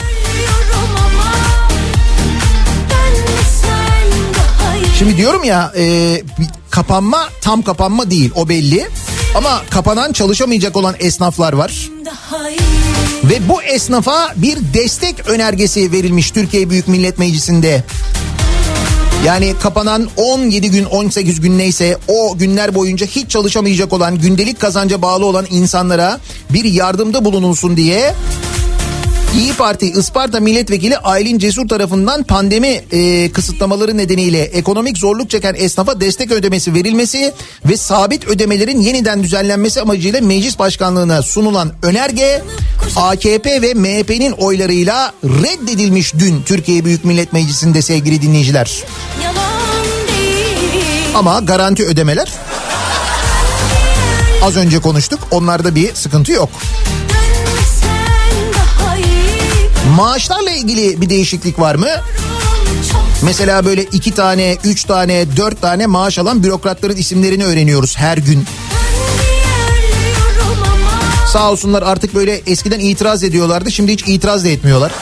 Şimdi diyorum ya e, kapanma tam kapanma değil o belli. Ama kapanan çalışamayacak olan esnaflar var. Ve bu esnafa bir destek önergesi verilmiş Türkiye Büyük Millet Meclisi'nde. Yani kapanan 17 gün 18 gün neyse o günler boyunca hiç çalışamayacak olan gündelik kazanca bağlı olan insanlara bir yardımda bulunulsun diye İyi Parti Isparta Milletvekili Aylin Cesur tarafından pandemi e, kısıtlamaları nedeniyle ekonomik zorluk çeken esnafa destek ödemesi verilmesi ve sabit ödemelerin yeniden düzenlenmesi amacıyla meclis başkanlığına sunulan önerge AKP ve MHP'nin oylarıyla reddedilmiş dün Türkiye Büyük Millet Meclisi'nde sevgili dinleyiciler. Ama garanti ödemeler az önce konuştuk onlarda bir sıkıntı yok. Maaşlarla ilgili bir değişiklik var mı? Mesela böyle iki tane, üç tane, dört tane maaş alan bürokratların isimlerini öğreniyoruz her gün. Sağ olsunlar artık böyle eskiden itiraz ediyorlardı şimdi hiç itiraz da etmiyorlar.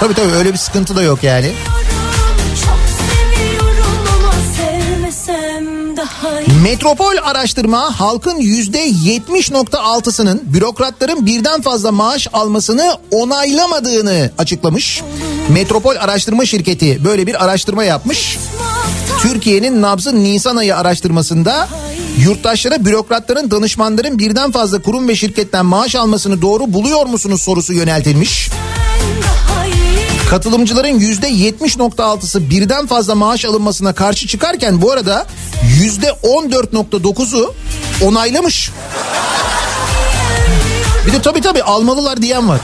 Tabii tabii öyle bir sıkıntı da yok yani. Metropol araştırma halkın yüzde 70.6'sının bürokratların birden fazla maaş almasını onaylamadığını açıklamış. Metropol araştırma şirketi böyle bir araştırma yapmış. Türkiye'nin nabzı Nisan ayı araştırmasında yurttaşlara bürokratların danışmanların birden fazla kurum ve şirketten maaş almasını doğru buluyor musunuz sorusu yöneltilmiş. Katılımcıların yüzde 70.6'sı birden fazla maaş alınmasına karşı çıkarken bu arada yüzde 14.9'u onaylamış. Bir de tabii tabii almalılar diyen var.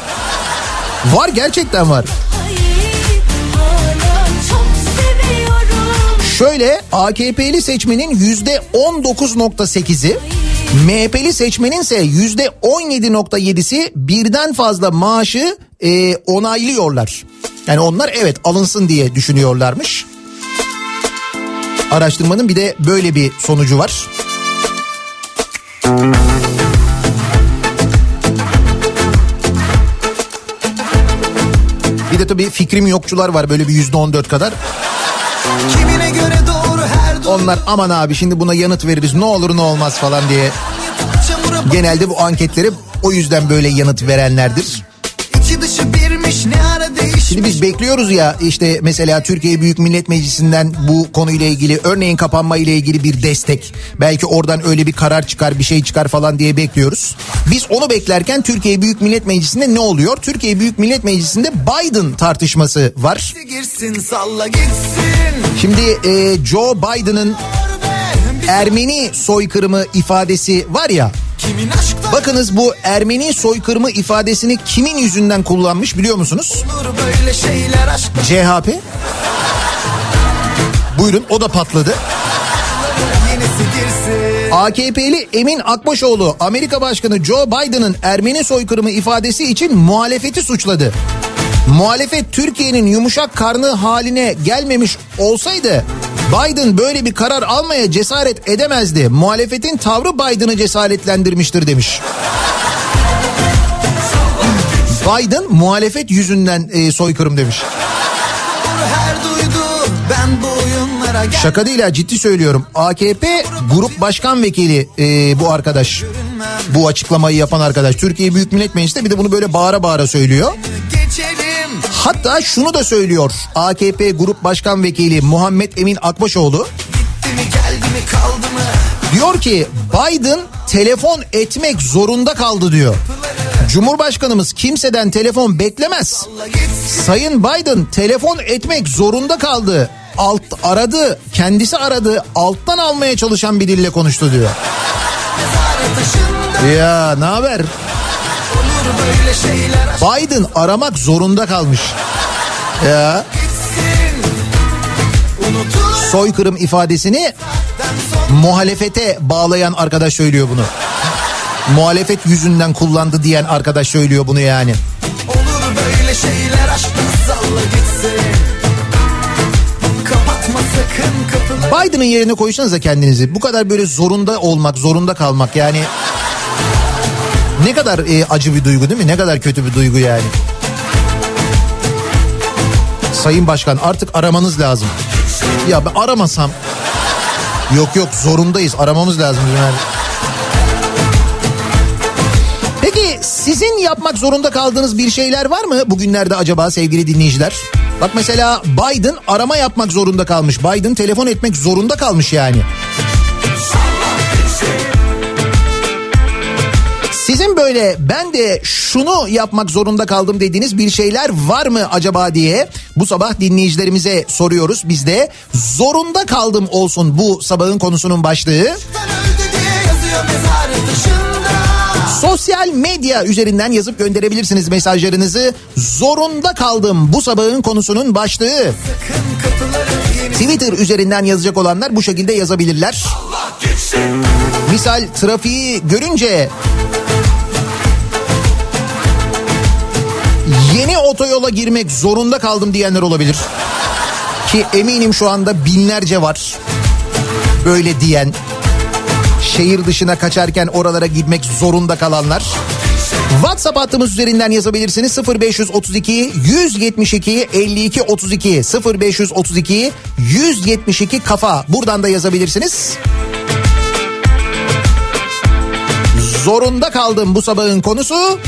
Var gerçekten var. Şöyle AKP'li seçmenin yüzde 19.8'i MHP'li seçmenin ise yüzde 17.7'si birden fazla maaşı e, onaylıyorlar. Yani onlar evet alınsın diye düşünüyorlarmış. Araştırmanın bir de böyle bir sonucu var. Bir de tabii fikrim yokçular var böyle bir yüzde on dört kadar. Kimine göre. Onlar aman abi şimdi buna yanıt veririz ne olur ne olmaz falan diye. Genelde bu anketleri o yüzden böyle yanıt verenlerdir. Şimdi biz bekliyoruz ya işte mesela Türkiye Büyük Millet Meclisi'nden bu konuyla ilgili örneğin kapanma ile ilgili bir destek. Belki oradan öyle bir karar çıkar bir şey çıkar falan diye bekliyoruz. Biz onu beklerken Türkiye Büyük Millet Meclisi'nde ne oluyor? Türkiye Büyük Millet Meclisi'nde Biden tartışması var. Girsin, salla gitsin. Şimdi e, Joe Biden'ın Ermeni soykırımı ifadesi var ya. Bakınız bu Ermeni soykırımı ifadesini kimin yüzünden kullanmış biliyor musunuz? CHP. Buyurun o da patladı. AKP'li Emin Akbaşoğlu Amerika Başkanı Joe Biden'ın Ermeni soykırımı ifadesi için muhalefeti suçladı. Muhalefet Türkiye'nin yumuşak karnı haline gelmemiş olsaydı Biden böyle bir karar almaya cesaret edemezdi. Muhalefetin tavrı Biden'ı cesaretlendirmiştir demiş. Biden muhalefet yüzünden e, soykırım demiş. Şaka değil ha ciddi söylüyorum. AKP grup başkan vekili e, bu arkadaş. Bu açıklamayı yapan arkadaş. Türkiye Büyük Millet Meclisi'nde bir de bunu böyle bağıra bağıra söylüyor. Hatta şunu da söylüyor AKP Grup Başkan Vekili Muhammed Emin Akbaşoğlu. Diyor ki Biden telefon etmek zorunda kaldı diyor. Cumhurbaşkanımız kimseden telefon beklemez. Sayın Biden telefon etmek zorunda kaldı. Alt aradı, kendisi aradı, alttan almaya çalışan bir dille konuştu diyor. Ya ne haber? Biden aramak zorunda kalmış. Ya. Soykırım ifadesini muhalefete bağlayan arkadaş söylüyor bunu. Muhalefet yüzünden kullandı diyen arkadaş söylüyor bunu yani. Olur böyle şeyler aşkın salla gitsin. Biden'ın yerine koysanıza kendinizi. Bu kadar böyle zorunda olmak, zorunda kalmak yani Ne kadar e, acı bir duygu değil mi? Ne kadar kötü bir duygu yani. Sayın Başkan artık aramanız lazım. Ya ben aramasam. Yok yok zorundayız aramamız lazım yani. Peki sizin yapmak zorunda kaldığınız bir şeyler var mı bugünlerde acaba sevgili dinleyiciler? Bak mesela Biden arama yapmak zorunda kalmış. Biden telefon etmek zorunda kalmış yani. Sizin böyle ben de şunu yapmak zorunda kaldım dediğiniz bir şeyler var mı acaba diye bu sabah dinleyicilerimize soruyoruz. Biz de zorunda kaldım olsun bu sabahın konusunun başlığı. Sosyal medya üzerinden yazıp gönderebilirsiniz mesajlarınızı. Zorunda kaldım bu sabahın konusunun başlığı. Twitter üzerinden yazacak olanlar bu şekilde yazabilirler. Misal trafiği görünce yeni otoyola girmek zorunda kaldım diyenler olabilir. Ki eminim şu anda binlerce var böyle diyen. Şehir dışına kaçarken oralara gitmek zorunda kalanlar. WhatsApp hattımız üzerinden yazabilirsiniz 0532 172 52 32 0532 172 kafa buradan da yazabilirsiniz. Zorunda kaldım bu sabahın konusu.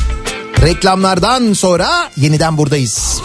Reklamlardan sonra yeniden buradayız.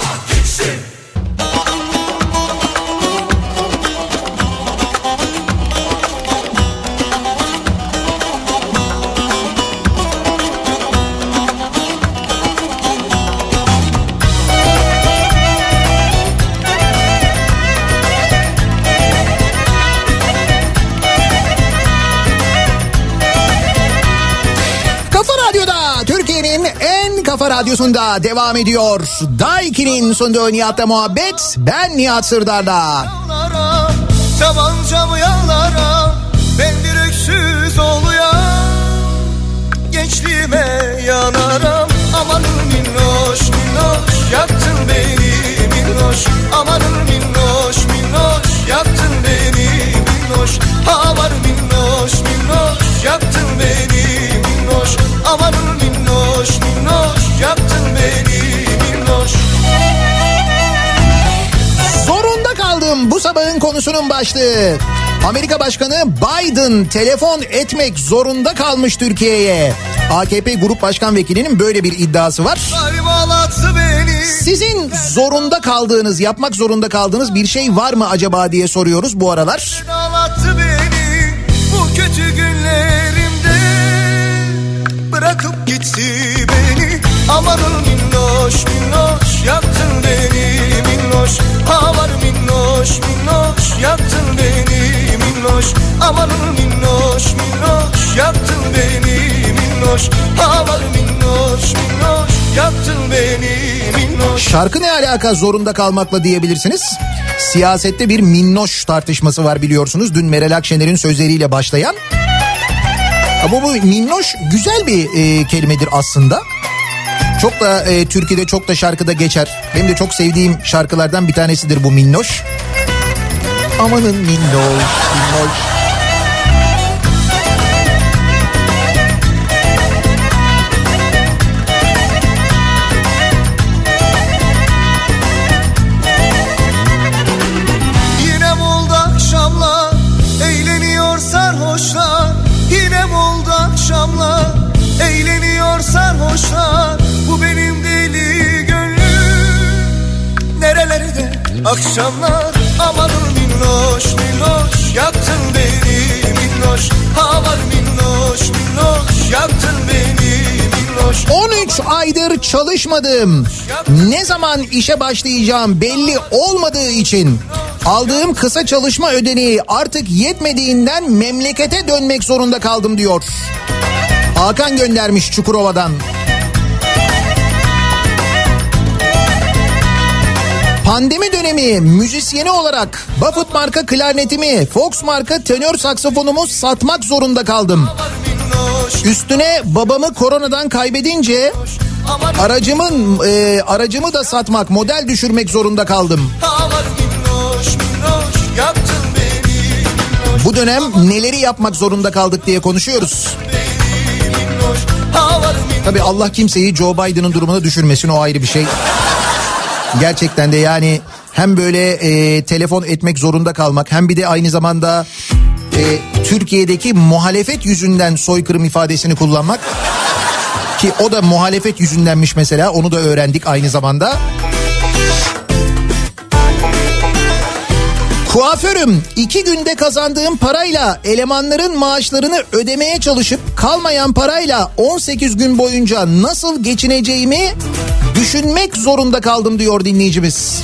Kafa radyosunda devam ediyor. Daiki'nin sunduğu Nihat'la muhabbet. Ben Nihat. Yağlara, Tabancamı yağlara Ben bir öksüz oluyan Gençliğime yanarım Amanın minnoş minnoş Yaktın beni minnoş Amanın minnoş minnoş Yaktın beni minnoş Aman minnoş minnoş Yaktın beni minnoş Amanın Yaktın beni minnoş Zorunda kaldım bu sabahın konusunun başlığı. Amerika Başkanı Biden telefon etmek zorunda kalmış Türkiye'ye. AKP Grup Başkan Vekilinin böyle bir iddiası var. Sizin zorunda kaldığınız, yapmak zorunda kaldığınız bir şey var mı acaba diye soruyoruz bu aralar. Beni bu kötü günlerimde Bırakıp gitti beni Amanın minnoş minnoş Yaktın beni minnoş Aman minnoş minnoş Yaktın beni minnoş Amanın minnoş minnoş Yaktın beni minnoş Aman minnoş minnoş Yaktın beni minnoş Şarkı ne alaka zorunda kalmakla diyebilirsiniz. Siyasette bir minnoş tartışması var biliyorsunuz. Dün Meral Akşener'in sözleriyle başlayan. Ama bu minnoş güzel bir e, kelimedir aslında. Çok da e, Türkiye'de çok da şarkıda geçer. Benim de çok sevdiğim şarkılardan bir tanesidir bu minnoş. Amanın minnoş, minnoş. Akşamlar Amanın minnoş minnoş Yaktın beni minnoş Aman minnoş minnoş Yaktın beni minnoş 13 aydır çalışmadım. Ne zaman işe başlayacağım belli olmadığı için aldığım kısa çalışma ödeneği artık yetmediğinden memlekete dönmek zorunda kaldım diyor. Hakan göndermiş Çukurova'dan. Pandemi dönemi müzisyeni olarak Buffett marka klarnetimi, Fox marka tenör saksafonumu satmak zorunda kaldım. Üstüne babamı koronadan kaybedince aracımın e, aracımı da satmak, model düşürmek zorunda kaldım. Bu dönem neleri yapmak zorunda kaldık diye konuşuyoruz. Tabii Allah kimseyi Joe Biden'ın durumuna düşürmesin o ayrı bir şey. Gerçekten de yani hem böyle e, telefon etmek zorunda kalmak hem bir de aynı zamanda e, Türkiye'deki muhalefet yüzünden soykırım ifadesini kullanmak ki o da muhalefet yüzündenmiş mesela onu da öğrendik aynı zamanda. Kuaförüm iki günde kazandığım parayla elemanların maaşlarını ödemeye çalışıp kalmayan parayla 18 gün boyunca nasıl geçineceğimi düşünmek zorunda kaldım diyor dinleyicimiz.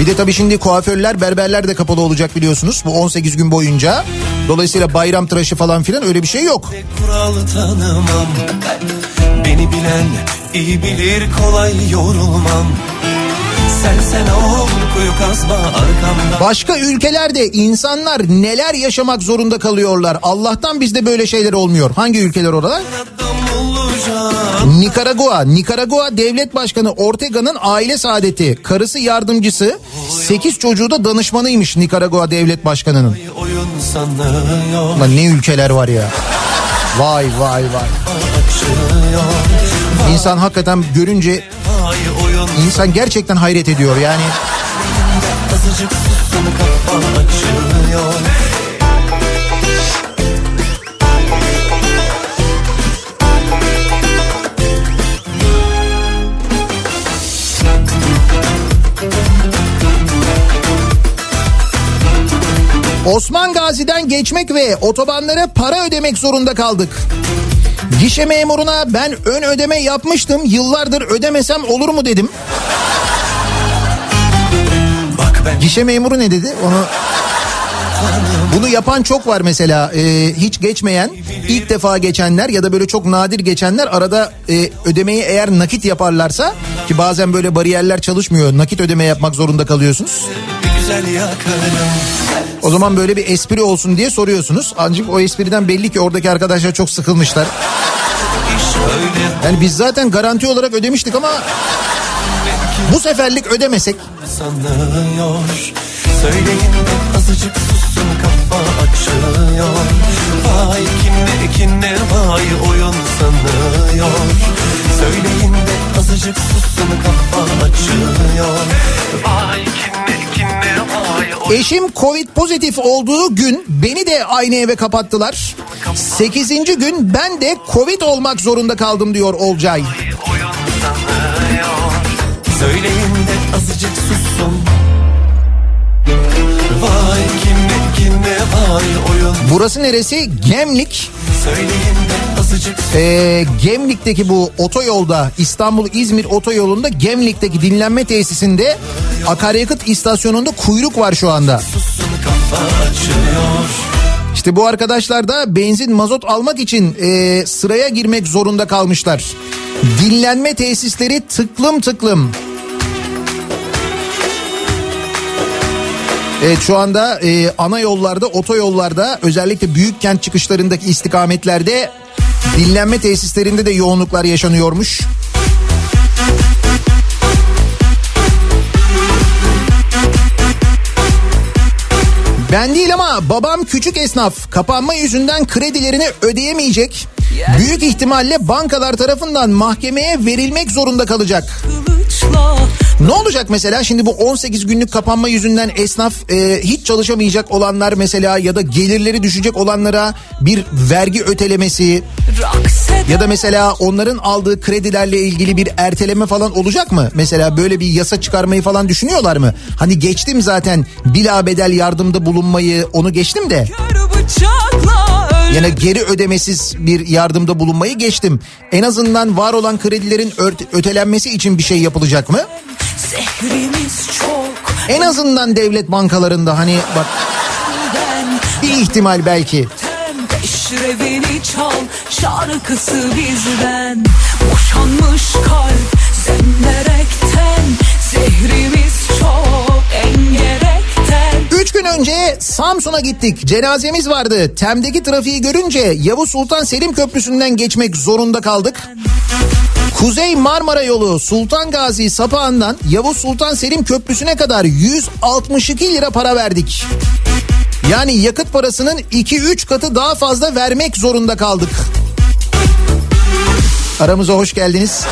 Bir de tabii şimdi kuaförler, berberler de kapalı olacak biliyorsunuz bu 18 gün boyunca. Dolayısıyla bayram tıraşı falan filan öyle bir şey yok. Kuralı tanımam Beni bilen iyi bilir kolay yorulmam Başka ülkelerde insanlar neler yaşamak zorunda kalıyorlar. Allah'tan bizde böyle şeyler olmuyor. Hangi ülkeler oralar? Nikaragua. Nikaragua Devlet Başkanı Ortega'nın aile saadeti. Karısı yardımcısı. 8 çocuğu da danışmanıymış Nikaragua Devlet Başkanı'nın. Lan ne ülkeler var ya. Vay vay vay. İnsan hakikaten görünce insan gerçekten hayret ediyor yani. azıcık Osman Gazi'den geçmek ve otobanlara para ödemek zorunda kaldık. Gişe memuruna ben ön ödeme yapmıştım yıllardır ödemesem olur mu dedim. Ben Gişe memuru ne dedi onu bunu yapan çok var mesela Ee, hiç geçmeyen ilk defa geçenler ya da böyle çok nadir geçenler arada e, ödemeyi eğer nakit yaparlarsa ki bazen böyle bariyerler çalışmıyor nakit ödeme yapmak zorunda kalıyorsunuz. Güzel yakarım. O zaman böyle bir espri olsun diye soruyorsunuz. Ancak o espriden belli ki oradaki arkadaşlar çok sıkılmışlar. Yani biz zaten garanti olarak ödemiştik ama bu seferlik ödemesek. Sanıyor. Söyleyin de azıcık sussun kafa açıyor Vay kinle kinle vay oyun sanıyor. Söyleyin de azıcık sussun kafa açıyor Vay oyun Eşim Covid pozitif olduğu gün beni de aynı eve kapattılar. 8. gün ben de Covid olmak zorunda kaldım diyor Olcay. Söyleyin de azıcık sussun Vay kinle kinle vay oyun Burası neresi? Gemlik. Söyleyin de Ee, Gemlik'teki bu otoyolda İstanbul-İzmir otoyolunda Gemlik'teki dinlenme tesisinde akaryakıt istasyonunda kuyruk var şu anda. İşte bu arkadaşlar da benzin mazot almak için e, sıraya girmek zorunda kalmışlar. Dinlenme tesisleri tıklım tıklım. Evet şu anda e, ana yollarda, otoyollarda özellikle büyük kent çıkışlarındaki istikametlerde dinlenme tesislerinde de yoğunluklar yaşanıyormuş. Ben değil ama babam küçük esnaf. Kapanma yüzünden kredilerini ödeyemeyecek. Büyük ihtimalle bankalar tarafından mahkemeye verilmek zorunda kalacak. Ne olacak mesela? Şimdi bu 18 günlük kapanma yüzünden esnaf e, hiç çalışamayacak olanlar mesela ya da gelirleri düşecek olanlara bir vergi ötelemesi ya da mesela onların aldığı kredilerle ilgili bir erteleme falan olacak mı? Mesela böyle bir yasa çıkarmayı falan düşünüyorlar mı? Hani geçtim zaten bila bedel yardımda bulunmayı onu geçtim de. Yani geri ödemesiz bir yardımda bulunmayı geçtim. En azından var olan kredilerin ötelenmesi için bir şey yapılacak mı? En azından devlet bankalarında hani bak bir ihtimal belki. Peşrevini çal şarkısı bizden Boşanmış kalp zemberekten Zehrimiz çok engerekten Üç gün önce Samsun'a gittik. Cenazemiz vardı. Tem'deki trafiği görünce Yavuz Sultan Selim Köprüsü'nden geçmek zorunda kaldık. Kuzey Marmara yolu Sultan Gazi Sapağı'ndan Yavuz Sultan Selim Köprüsü'ne kadar 162 lira para verdik. Yani yakıt parasının 2-3 katı daha fazla vermek zorunda kaldık. Aramıza hoş geldiniz.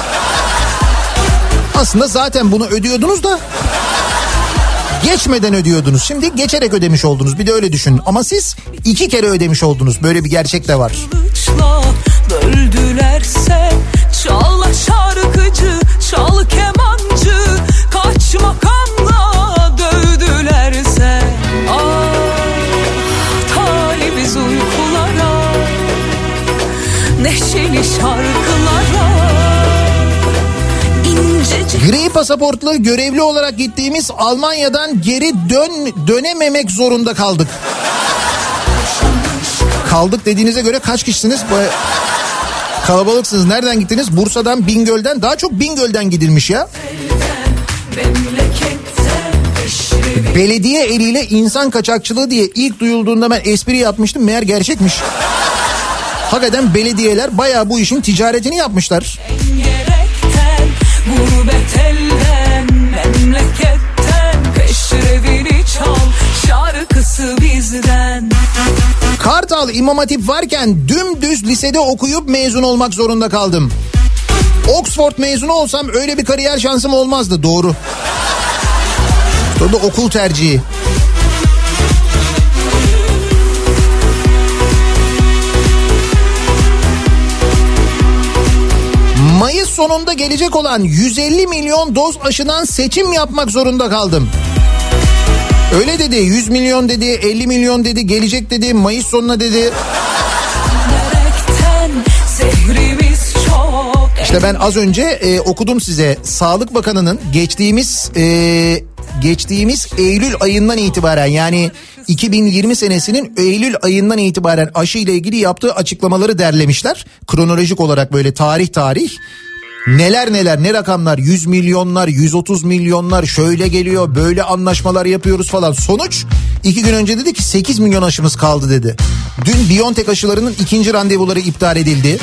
Aslında zaten bunu ödüyordunuz da geçmeden ödüyordunuz. Şimdi geçerek ödemiş oldunuz. Bir de öyle düşünün. Ama siz iki kere ödemiş oldunuz. Böyle bir gerçek de var. böldülerse Çal şarkıcı, çal kemancı Kaç makamla Gri pasaportlu görevli olarak gittiğimiz Almanya'dan geri dön dönememek zorunda kaldık. Kaldık dediğinize göre kaç kişisiniz? Baya- Kalabalıksınız. Nereden gittiniz? Bursa'dan, Bingöl'den. Daha çok Bingöl'den gidilmiş ya. Belediye eliyle insan kaçakçılığı diye ilk duyulduğunda ben espri yapmıştım. Meğer gerçekmiş. Hakikaten belediyeler bayağı bu işin ticaretini yapmışlar. Kartal İmam Hatip varken dümdüz lisede okuyup mezun olmak zorunda kaldım. Oxford mezunu olsam öyle bir kariyer şansım olmazdı doğru. Da okul tercihi. Sonunda gelecek olan 150 milyon doz aşıdan seçim yapmak zorunda kaldım. Öyle dedi 100 milyon dedi 50 milyon dedi gelecek dedi Mayıs sonuna dedi. İşte ben az önce e, okudum size Sağlık Bakanı'nın geçtiğimiz e, geçtiğimiz Eylül ayından itibaren yani 2020 senesinin Eylül ayından itibaren aşı ile ilgili yaptığı açıklamaları derlemişler. Kronolojik olarak böyle tarih tarih. Neler neler ne rakamlar 100 milyonlar 130 milyonlar şöyle geliyor böyle anlaşmalar yapıyoruz falan. Sonuç iki gün önce dedi ki 8 milyon aşımız kaldı dedi. Dün Biontech aşılarının ikinci randevuları iptal edildi.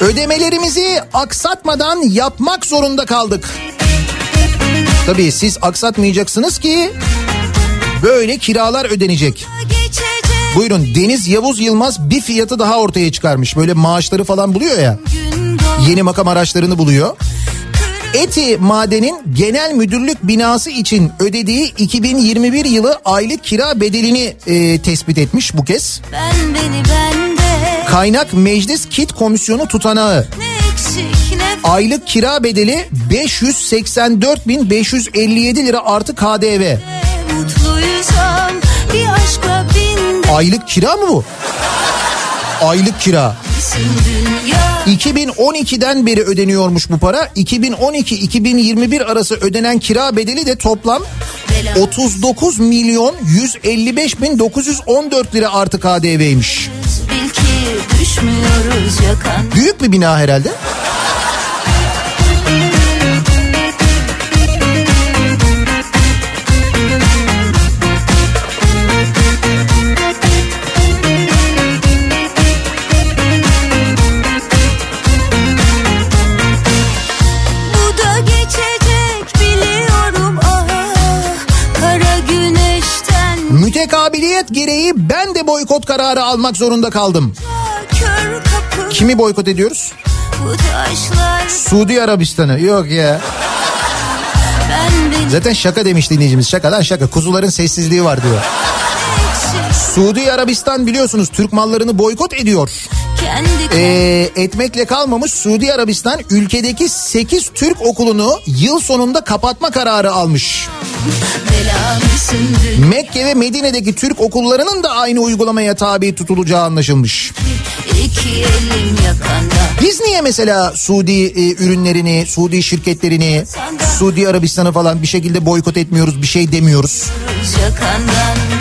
Ödemelerimizi aksatmadan yapmak zorunda kaldık. Tabii siz aksatmayacaksınız ki böyle kiralar ödenecek. Buyurun Deniz Yavuz Yılmaz bir fiyatı daha ortaya çıkarmış. Böyle maaşları falan buluyor ya. Yeni makam araçlarını buluyor. Eti Maden'in genel müdürlük binası için ödediği 2021 yılı aylık kira bedelini e, tespit etmiş bu kez. Ben beni bende Kaynak Meclis Kit Komisyonu tutanağı. ne ne Aylık kira bedeli 584.557 lira artı KDV. Mutluysam bir aşkla bin Aylık kira mı bu? Aylık kira. desin dünya 2012'den beri ödeniyormuş bu para. 2012-2021 arası ödenen kira bedeli de toplam 39 milyon 155 bin 914 lira artı KDV'ymiş. Büyük bir bina herhalde. Gereği ben de boykot kararı almak zorunda kaldım. Kimi boykot ediyoruz? Suudi Arabistan'ı. Yok ya. Zaten şaka demiş dinleyicimiz. Şaka lan şaka. Kuzuların sessizliği var diyor. Suudi Arabistan biliyorsunuz Türk mallarını boykot ediyor. Ee, etmekle kalmamış Suudi Arabistan ülkedeki 8 Türk okulunu yıl sonunda kapatma kararı almış. Mekke ve Medine'deki Türk okullarının da aynı uygulamaya tabi tutulacağı anlaşılmış. Biz niye mesela Suudi e, ürünlerini, Suudi şirketlerini, Suudi Arabistan'ı falan bir şekilde boykot etmiyoruz, bir şey demiyoruz? yakandan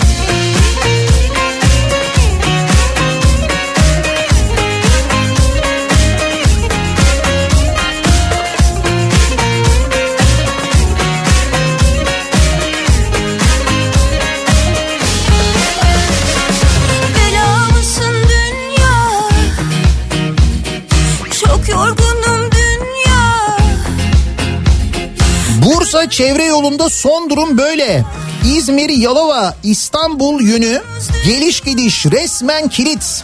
Bursa çevre yolunda son durum böyle. İzmir, Yalova, İstanbul yönü geliş gidiş resmen kilit.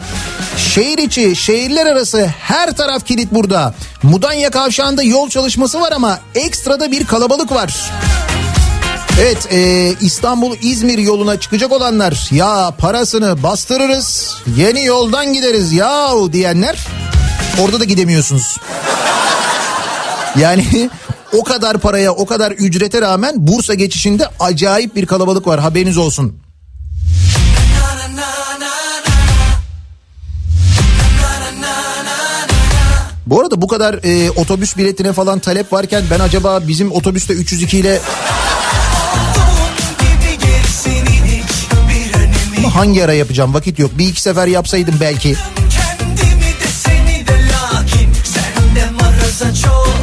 Şehir içi, şehirler arası her taraf kilit burada. Mudanya kavşağında yol çalışması var ama ekstrada bir kalabalık var. Evet e, İstanbul İzmir yoluna çıkacak olanlar ya parasını bastırırız yeni yoldan gideriz yahu diyenler orada da gidemiyorsunuz. Yani o kadar paraya o kadar ücrete rağmen Bursa geçişinde acayip bir kalabalık var haberiniz olsun. Bu arada bu kadar e, otobüs biletine falan talep varken ben acaba bizim otobüste 302 ile hangi ara yapacağım vakit yok. Bir iki sefer yapsaydım belki. De seni de lakin sende maraza çok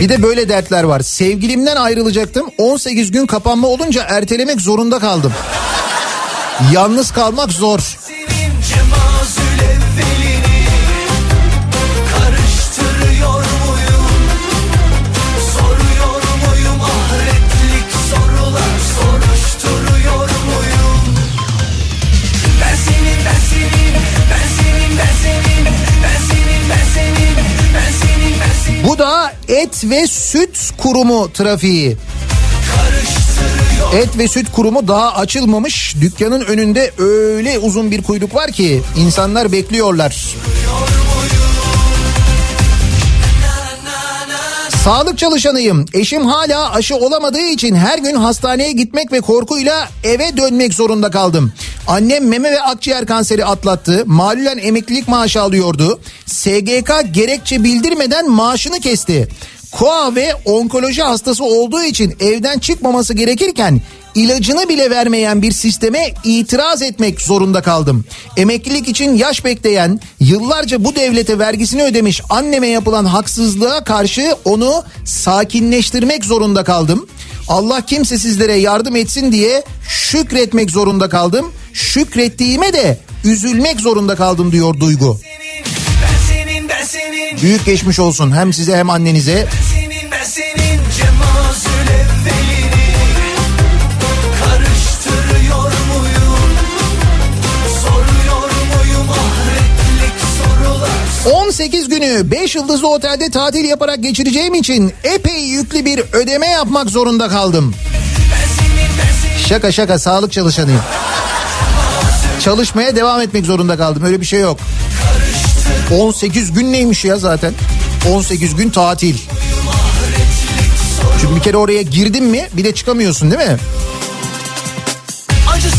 Bir de böyle dertler var. Sevgilimden ayrılacaktım. 18 gün kapanma olunca ertelemek zorunda kaldım. Yalnız kalmak zor. Et ve süt kurumu trafiği. Et ve süt kurumu daha açılmamış. Dükkanın önünde öyle uzun bir kuyruk var ki insanlar bekliyorlar. Sağlık çalışanıyım. Eşim hala aşı olamadığı için her gün hastaneye gitmek ve korkuyla eve dönmek zorunda kaldım. Annem meme ve akciğer kanseri atlattı. Malulen emeklilik maaşı alıyordu. SGK gerekçe bildirmeden maaşını kesti. Koa ve onkoloji hastası olduğu için evden çıkmaması gerekirken ilacını bile vermeyen bir sisteme itiraz etmek zorunda kaldım. Emeklilik için yaş bekleyen, yıllarca bu devlete vergisini ödemiş anneme yapılan haksızlığa karşı onu sakinleştirmek zorunda kaldım. Allah kimsesizlere yardım etsin diye şükretmek zorunda kaldım. Şükrettiğime de üzülmek zorunda kaldım diyor Duygu. Büyük geçmiş olsun hem size hem annenize. ben 18 günü 5 yıldızlı otelde tatil yaparak geçireceğim için epey yüklü bir ödeme yapmak zorunda kaldım. Şaka şaka sağlık çalışanıyım. Çalışmaya devam etmek zorunda kaldım öyle bir şey yok. 18 gün neymiş ya zaten? 18 gün tatil. Çünkü bir kere oraya girdin mi bir de çıkamıyorsun değil mi? Acı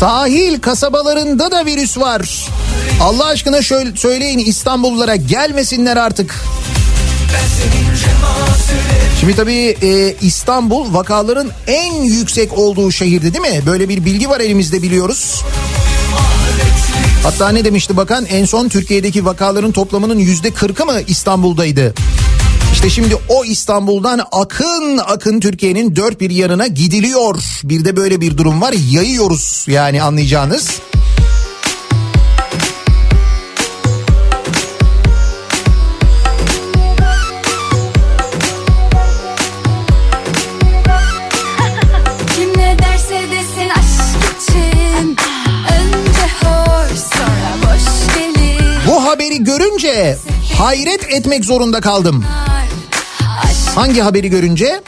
Sahil kasabalarında da virüs var. Allah aşkına şöyle söyleyin İstanbullulara gelmesinler artık. Şimdi tabii e, İstanbul vakaların en yüksek olduğu şehirdi değil mi? Böyle bir bilgi var elimizde biliyoruz. Hatta ne demişti bakan en son Türkiye'deki vakaların toplamının yüzde kırkı mı İstanbul'daydı? İşte şimdi o İstanbul'dan akın akın Türkiye'nin dört bir yanına gidiliyor. Bir de böyle bir durum var yayıyoruz yani anlayacağınız. Bu haberi görünce hayret etmek zorunda kaldım. Hangi haberi görünce?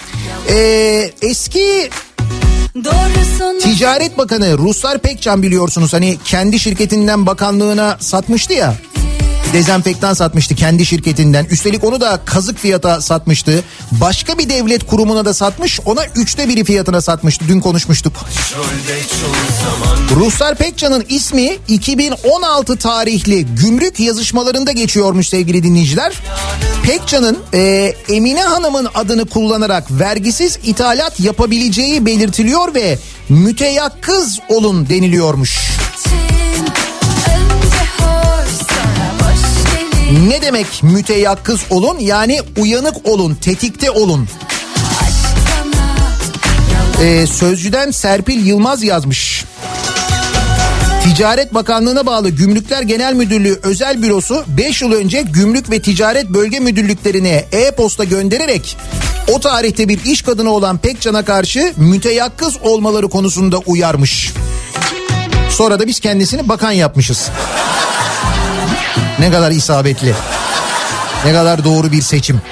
Ee, eski Ticaret Bakanı Ruslar Pekcan biliyorsunuz hani kendi şirketinden bakanlığına satmıştı ya. Dezenfektan satmıştı kendi şirketinden. Üstelik onu da kazık fiyata satmıştı. Başka bir devlet kurumuna da satmış. Ona üçte biri fiyatına satmıştı. Dün konuşmuştuk. Ruhsar Pekcan'ın ismi 2016 tarihli gümrük yazışmalarında geçiyormuş sevgili dinleyiciler. Pekcan'ın e, Emine Hanım'ın adını kullanarak vergisiz ithalat yapabileceği belirtiliyor ve müteyakkız olun deniliyormuş. Önce Ne demek müteyakkız olun? Yani uyanık olun, tetikte olun. Ee, sözcüden Serpil Yılmaz yazmış. Ticaret Bakanlığı'na bağlı Gümrükler Genel Müdürlüğü Özel Bürosu 5 yıl önce Gümrük ve Ticaret Bölge Müdürlüklerine e-posta göndererek o tarihte bir iş kadını olan Pekcan'a karşı müteyakkız olmaları konusunda uyarmış. Sonra da biz kendisini bakan yapmışız. Ne kadar isabetli. Ne kadar doğru bir seçim.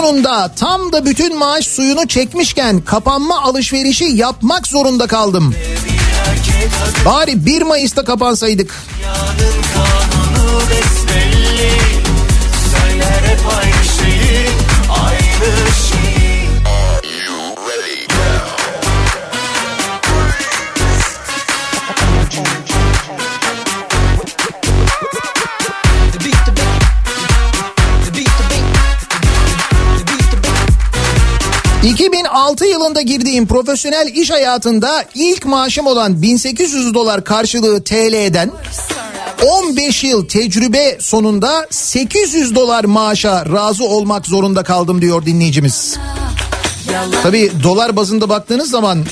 Sonunda tam da bütün maaş suyunu çekmişken kapanma alışverişi yapmak zorunda kaldım. Bari 1 Mayıs'ta kapansaydık. besbelli şeyi Aynı 2006 yılında girdiğim profesyonel iş hayatında ilk maaşım olan 1800 dolar karşılığı TL'den 15 yıl tecrübe sonunda 800 dolar maaşa razı olmak zorunda kaldım diyor dinleyicimiz. Tabi dolar bazında baktığınız zaman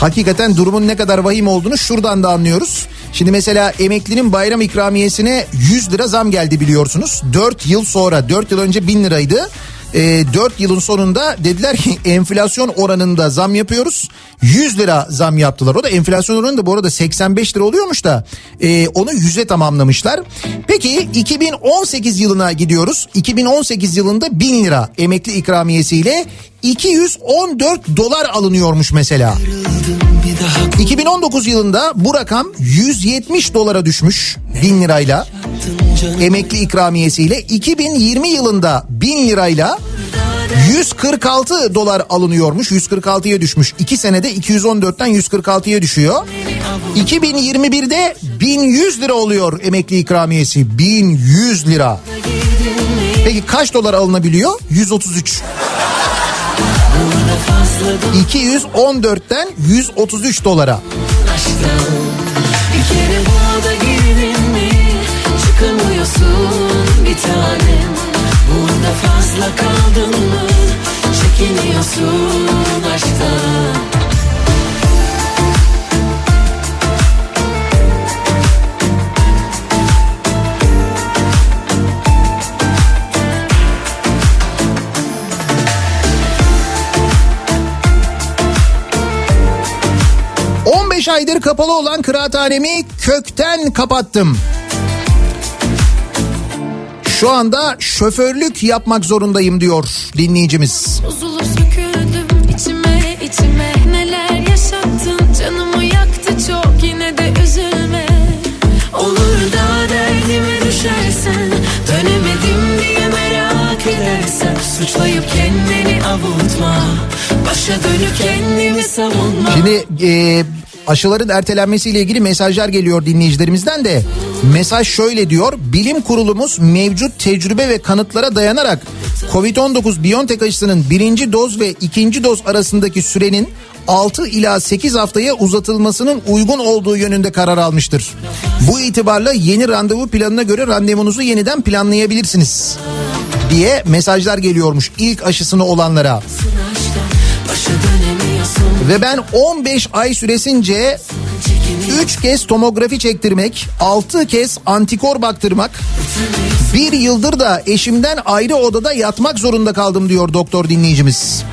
hakikaten durumun ne kadar vahim olduğunu şuradan da anlıyoruz. Şimdi mesela emeklinin bayram ikramiyesine 100 lira zam geldi biliyorsunuz. 4 yıl sonra 4 yıl önce 1000 liraydı. E, 4 yılın sonunda dediler ki enflasyon oranında zam yapıyoruz. 100 lira zam yaptılar. O da enflasyon oranı da bu arada 85 lira oluyormuş da e, onu 100'e tamamlamışlar. Peki 2018 yılına gidiyoruz. 2018 yılında 1000 lira emekli ikramiyesiyle 214 dolar alınıyormuş mesela. 2019 yılında bu rakam 170 dolara düşmüş 1000 lirayla emekli ikramiyesiyle 2020 yılında 1000 lirayla 146 dolar alınıyormuş. 146'ya düşmüş. 2 senede 214'ten 146'ya düşüyor. 2021'de 1100 lira oluyor emekli ikramiyesi. 1100 lira. Peki kaç dolar alınabiliyor? 133 214'ten 133 dolara. Bir kere Çıkamıyorsun bir tanem Burada fazla kaldın mı Çekiniyorsun aşktan Hı. 15 aydır kapalı olan kıraathanemi kökten kapattım. Şu anda şoförlük yapmak zorundayım diyor dinleyicimiz. Bozulup söküldüm içime içime. Neler yaşattın? Canımı yaktı çok Yine de üzülme. Olur da derdime düşersen Dönemedim diye merak edersen. Suçlayıp kendini avutma Başa dönüp kendimi savunma. Şimdi e, aşıların ertelenmesiyle ilgili mesajlar geliyor dinleyicilerimizden de. Mesaj şöyle diyor. Bilim kurulumuz mevcut tecrübe ve kanıtlara dayanarak Covid-19 Biontech aşısının birinci doz ve ikinci doz arasındaki sürenin 6 ila 8 haftaya uzatılmasının uygun olduğu yönünde karar almıştır. Bu itibarla yeni randevu planına göre randevunuzu yeniden planlayabilirsiniz diye mesajlar geliyormuş ilk aşısını olanlara. Başa Ve ben 15 ay süresince 3 kez tomografi çektirmek, 6 kez antikor baktırmak, bir yıldır da eşimden ayrı odada yatmak zorunda kaldım diyor doktor dinleyicimiz.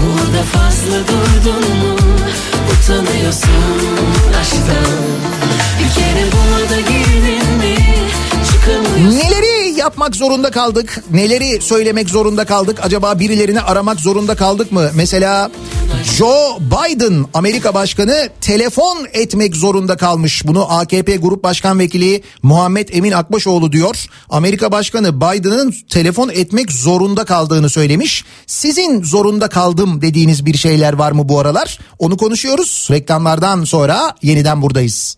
Burada fazla durdun mu? Utanıyorsun aşktan Neleri yapmak zorunda kaldık? Neleri söylemek zorunda kaldık? Acaba birilerini aramak zorunda kaldık mı? Mesela Joe Biden Amerika Başkanı telefon etmek zorunda kalmış. Bunu AKP Grup Başkan Vekili Muhammed Emin Akbaşoğlu diyor. Amerika Başkanı Biden'ın telefon etmek zorunda kaldığını söylemiş. Sizin zorunda kaldım dediğiniz bir şeyler var mı bu aralar? Onu konuşuyoruz. Reklamlardan sonra yeniden buradayız.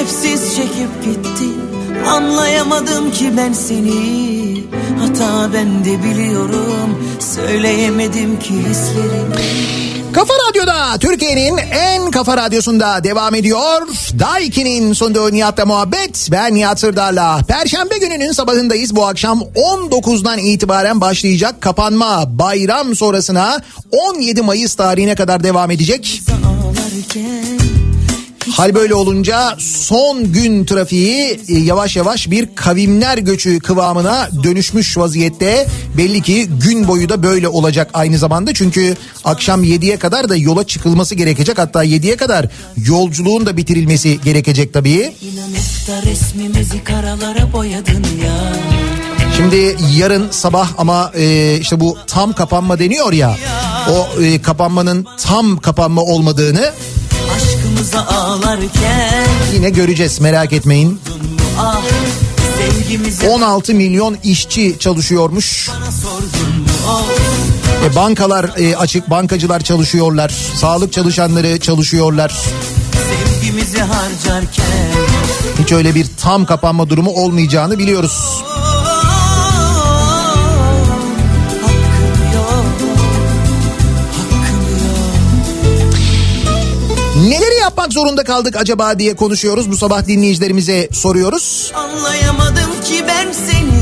Sebepsiz çekip gittin. Anlayamadım ki ben seni Hata bende biliyorum Söyleyemedim ki hislerimi Kafa Radyo'da Türkiye'nin en kafa radyosunda devam ediyor. Daiki'nin sunduğu Nihat'la muhabbet. Ben Nihat Sırdar'la. Perşembe gününün sabahındayız. Bu akşam 19'dan itibaren başlayacak kapanma bayram sonrasına 17 Mayıs tarihine kadar devam edecek. Ağlarken Hal böyle olunca son gün trafiği e, yavaş yavaş bir kavimler göçü kıvamına dönüşmüş vaziyette. Belli ki gün boyu da böyle olacak aynı zamanda. Çünkü akşam 7'ye kadar da yola çıkılması gerekecek. Hatta 7'ye kadar yolculuğun da bitirilmesi gerekecek tabii. Şimdi yarın sabah ama e, işte bu tam kapanma deniyor ya. O e, kapanmanın tam kapanma olmadığını Aşkımıza ağlarken yine göreceğiz merak etmeyin. Ah sevgimize 16 milyon işçi çalışıyormuş. oh E, bankalar e, açık, bankacılar çalışıyorlar. Sağlık çalışanları çalışıyorlar. Hiç öyle bir tam kapanma durumu olmayacağını biliyoruz. Yapmak zorunda kaldık acaba diye konuşuyoruz. Bu sabah dinleyicilerimize soruyoruz. Anlayamadım ki ben seni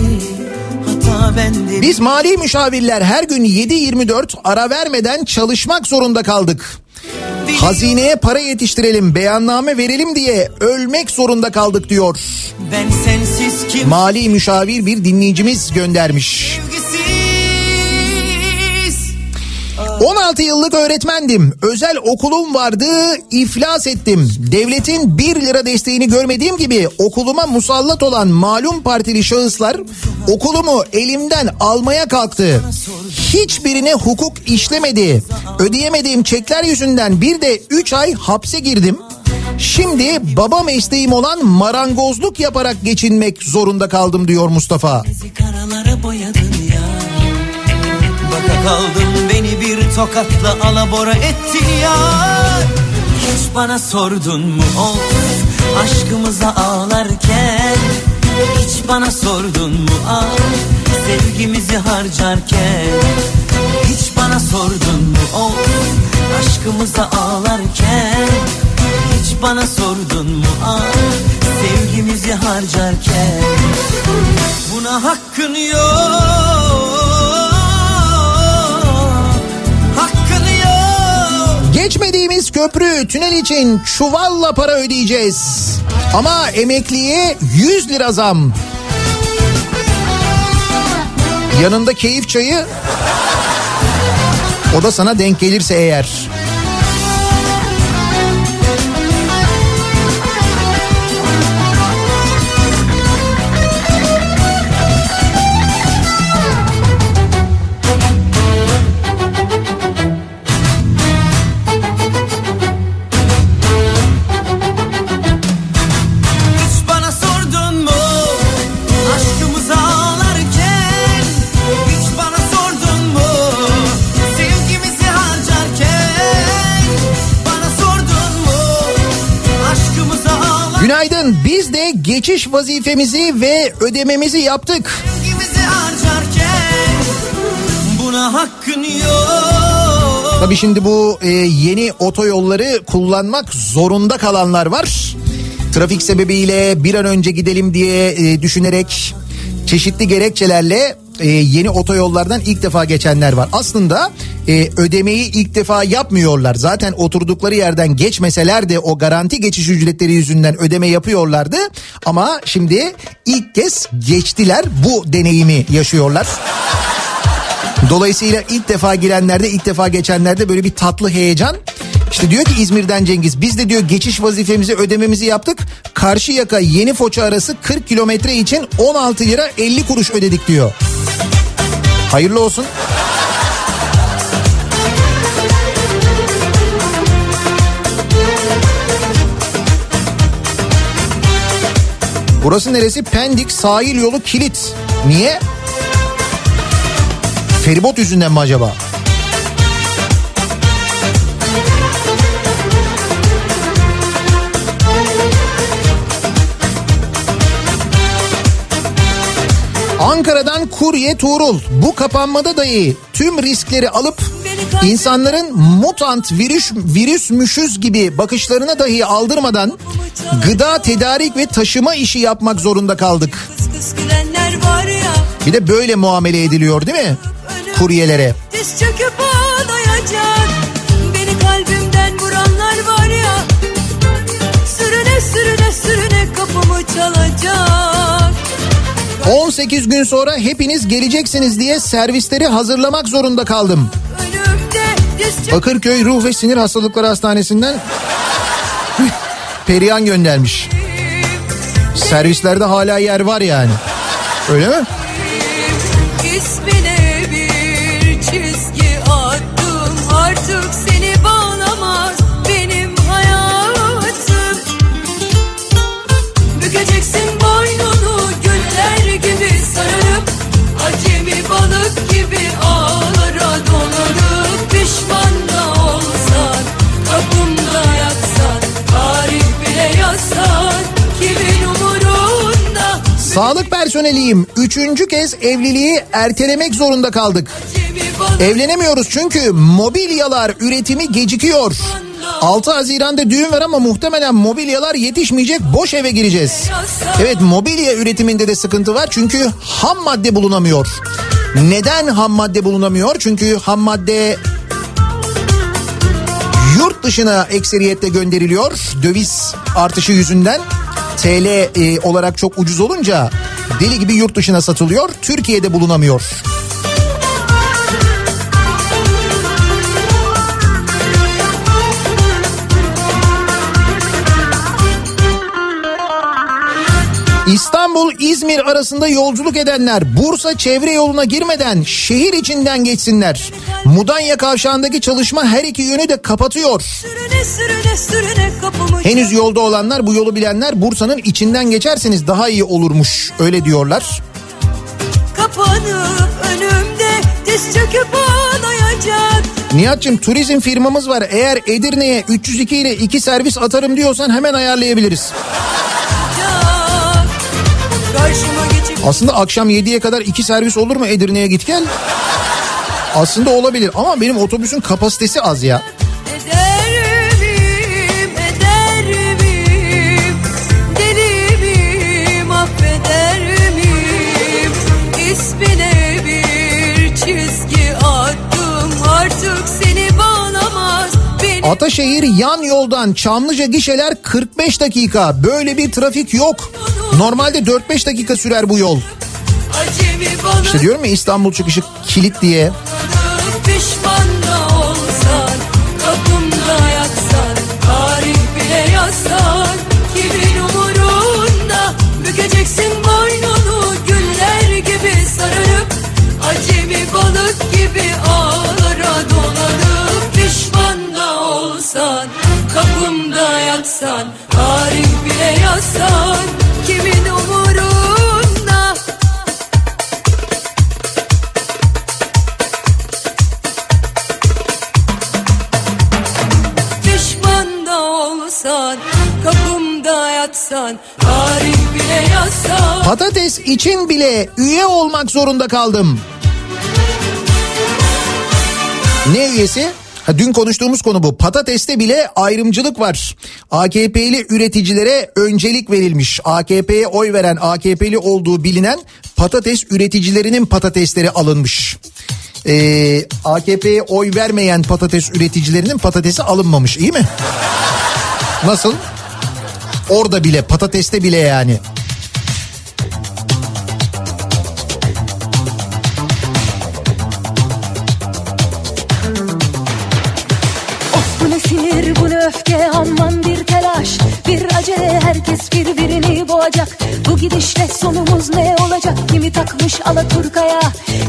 Biz mali müşavirler her gün 7-24 ara vermeden çalışmak zorunda kaldık. Hazineye para yetiştirelim, beyanname verelim diye ölmek zorunda kaldık diyor. Ben sensiz kim Mali müşavir bir dinleyicimiz göndermiş. sevgisiz 16 yıllık öğretmendim. Özel okulum vardı, iflas ettim. Devletin 1 lira desteğini görmediğim gibi okuluma musallat olan malum partili şahıslar okulumu elimden almaya kalktı. Hiçbirine hukuk işlemedi. Ödeyemediğim çekler yüzünden bir de 3 ay hapse girdim. Şimdi baba mesleğim olan marangozluk yaparak geçinmek zorunda kaldım diyor Mustafa. Karalara boyadın ya Baka kaldım beni bir tokatla alabora ettin ya. Hiç bana sordun mu of Aşkımıza ağlarken? Hiç bana sordun mu ah Sevgimizi harcarken? Hiç bana sordun mu of Aşkımıza ağlarken? Hiç bana sordun mu ah Sevgimizi harcarken? Buna hakkın yok Geçmediğimiz köprü, tünel için çuvalla para ödeyeceğiz. Ama emekliye 100 lira zam. Yanında keyif çayı. O da sana denk gelirse eğer. Geçiş vazifemizi ve ödememizi yaptık. Tabii şimdi bu e, yeni otoyolları kullanmak zorunda kalanlar var. Trafik sebebiyle bir an önce gidelim diye e, düşünerek çeşitli gerekçelerle e, yeni otoyollardan ilk defa geçenler var. Aslında e, ödemeyi ilk defa yapmıyorlar. Zaten oturdukları yerden geçmeseler de o garanti geçiş ücretleri yüzünden ödeme yapıyorlardı. Ama şimdi ilk kez geçtiler bu deneyimi yaşıyorlar. Dolayısıyla ilk defa girenlerde ilk defa geçenlerde böyle bir tatlı heyecan. İşte diyor ki İzmir'den Cengiz biz de diyor geçiş vazifemizi ödememizi yaptık. Karşıyaka Yeni Foça arası 40 kilometre için 16 lira 50 kuruş ödedik diyor. Hayırlı olsun. Burası neresi? Pendik sahil yolu kilit. Niye? Feribot yüzünden mi acaba? Ankara'dan kurye Tuğrul. Bu kapanmada dahi tüm riskleri alıp insanların mutant virüs virüsmüşüz gibi bakışlarına dahi aldırmadan gıda tedarik ve taşıma işi yapmak zorunda kaldık. Bir de böyle muamele ediliyor değil mi? Kuryelere. Sürüne sürüne kapımı çalacak 18 gün sonra hepiniz geleceksiniz diye servisleri hazırlamak zorunda kaldım. Bakırköy Ruh ve Sinir Hastalıkları Hastanesi'nden Perihan göndermiş. Servislerde hala yer var yani. Öyle mi? Sağlık personeliyim. Üçüncü kez evliliği ertelemek zorunda kaldık. Evlenemiyoruz çünkü mobilyalar üretimi gecikiyor. 6 Haziran'da düğün var ama muhtemelen mobilyalar yetişmeyecek boş eve gireceğiz. Evet mobilya üretiminde de sıkıntı var çünkü ham madde bulunamıyor. Neden ham madde bulunamıyor? Çünkü ham madde yurt dışına ekseriyetle gönderiliyor. Döviz artışı yüzünden TL e, olarak çok ucuz olunca deli gibi yurt dışına satılıyor. Türkiye'de bulunamıyor. İstanbul-İzmir arasında yolculuk edenler Bursa çevre yoluna girmeden şehir içinden geçsinler. Mudanya kavşağındaki çalışma her iki yönü de kapatıyor. Sürüne sürüne sürüne kapımı Henüz yolda olanlar bu yolu bilenler Bursa'nın içinden geçerseniz daha iyi olurmuş öyle diyorlar. Kapanıp önümde diz çöküp ağlayacak Nihat'cığım turizm firmamız var eğer Edirne'ye 302 ile 2 servis atarım diyorsan hemen ayarlayabiliriz. Aslında akşam 7'ye kadar 2 servis olur mu Edirne'ye git gel? Aslında olabilir ama benim otobüsün kapasitesi az ya. Ataşehir yan yoldan Çamlıca gişeler 45 dakika. Böyle bir trafik yok. Normalde 4-5 dakika sürer bu yol. İşte diyorum ya İstanbul çıkışı kilit diye. Tarih bile yazsan yatsan Tarih bile yazsan Patates için bile üye olmak zorunda kaldım. Ne üyesi? Ha, dün konuştuğumuz konu bu. Patateste bile ayrımcılık var. AKP'li üreticilere öncelik verilmiş. AKP'ye oy veren AKP'li olduğu bilinen patates üreticilerinin patatesleri alınmış. Ee, AKP'ye oy vermeyen patates üreticilerinin patatesi alınmamış iyi mi? Nasıl? Orada bile patateste bile yani. Sinir bu ne öfke aman bir telaş. Bir acele herkes birbirini boğacak. Bu gidişle sonumuz ne olacak? Kimi takmış Alaturka'ya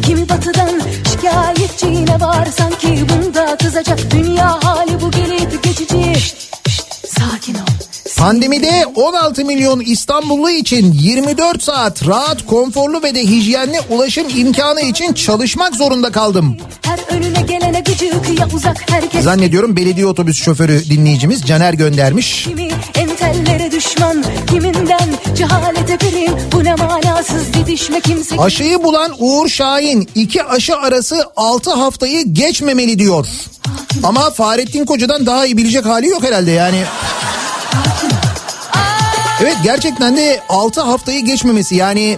Kimi batıdan şikayetçi yine var. Sanki bunda kızacak. Dünya hali Pandemide 16 milyon İstanbullu için 24 saat rahat, konforlu ve de hijyenli ulaşım imkanı için çalışmak zorunda kaldım. Gıcık uzak herkes Zannediyorum belediye otobüs şoförü dinleyicimiz Caner göndermiş. Kimi entellere düşman Kiminden cehalete prim Bu ne manasız didişme kimse Aşıyı bulan Uğur Şahin iki aşı arası 6 haftayı geçmemeli diyor. Ama Fahrettin Koca'dan daha iyi bilecek hali yok herhalde yani. Evet gerçekten de 6 haftayı geçmemesi yani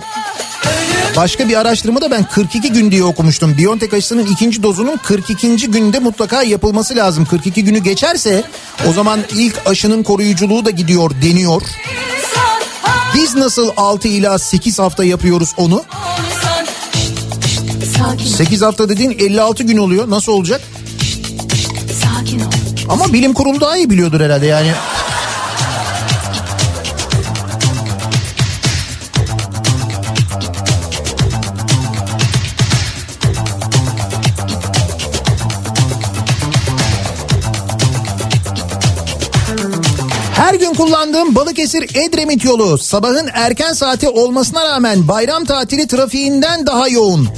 başka bir araştırmada ben 42 gün diye okumuştum. Biontech aşısının ikinci dozunun 42. günde mutlaka yapılması lazım. 42 günü geçerse o zaman ilk aşının koruyuculuğu da gidiyor deniyor. Biz nasıl 6 ila 8 hafta yapıyoruz onu? Sakin ol 8 hafta dediğin 56 gün oluyor. Nasıl olacak? Ama bilim kurulu daha iyi biliyordur herhalde yani. Her gün kullandığım Balıkesir Edremit yolu sabahın erken saati olmasına rağmen bayram tatili trafiğinden daha yoğun.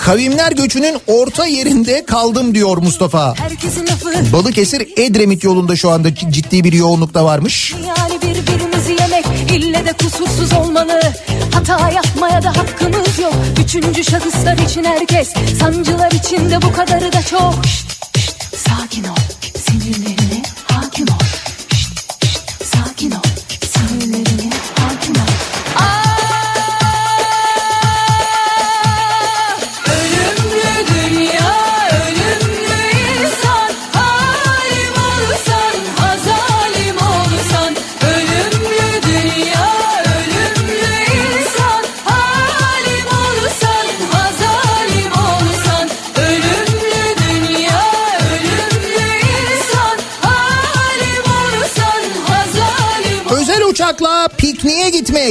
Kavimler göçünün orta yerinde kaldım diyor Mustafa. Balıkesir Edremit yolunda şu anda ciddi bir yoğunluk da varmış. Yani birbirimizi yemek ille de kusursuz olmalı Hata yapmaya da hakkımız yok Üçüncü şahıslar için herkes Sancılar içinde bu kadarı da çok Şşt, şşt, Sakin ol Sinirlerine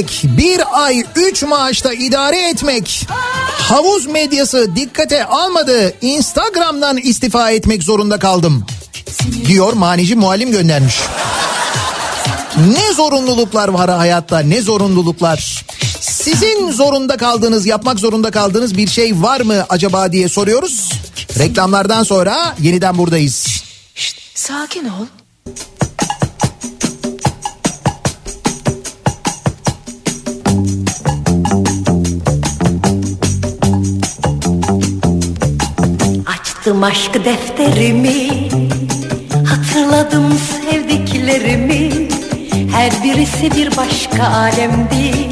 gitmek, bir ay üç maaşta idare etmek, havuz medyası dikkate almadı, Instagram'dan istifa etmek zorunda kaldım. Diyor manici muallim göndermiş. Ne zorunluluklar var hayatta ne zorunluluklar. Sizin zorunda kaldığınız yapmak zorunda kaldığınız bir şey var mı acaba diye soruyoruz. Reklamlardan sonra yeniden buradayız. Sakin ol Açtım aşk defterimi Hatırladım sevdiklerimi. Her birisi bir başka alemdi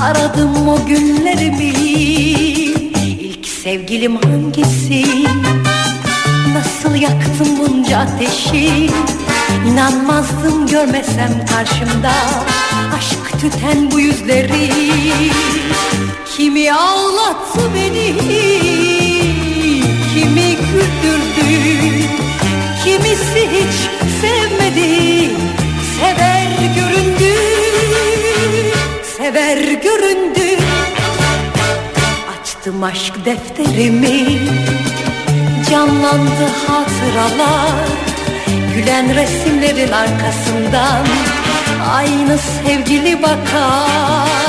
Aradım o günlerimi. İlk sevgilim hangisi? Nasıl yaktım bunca ateşi? İnanmazdım görmesem karşımda Aşk tüten bu yüzleri. Kimi ağlattı beni güldürdü. Kimisi hiç sevmedi. Sever göründü. Sever göründü. Açtım aşk defterimi. Canlandı hatıralar. Gülen resimlerin arkasından. Aynı sevgili bakar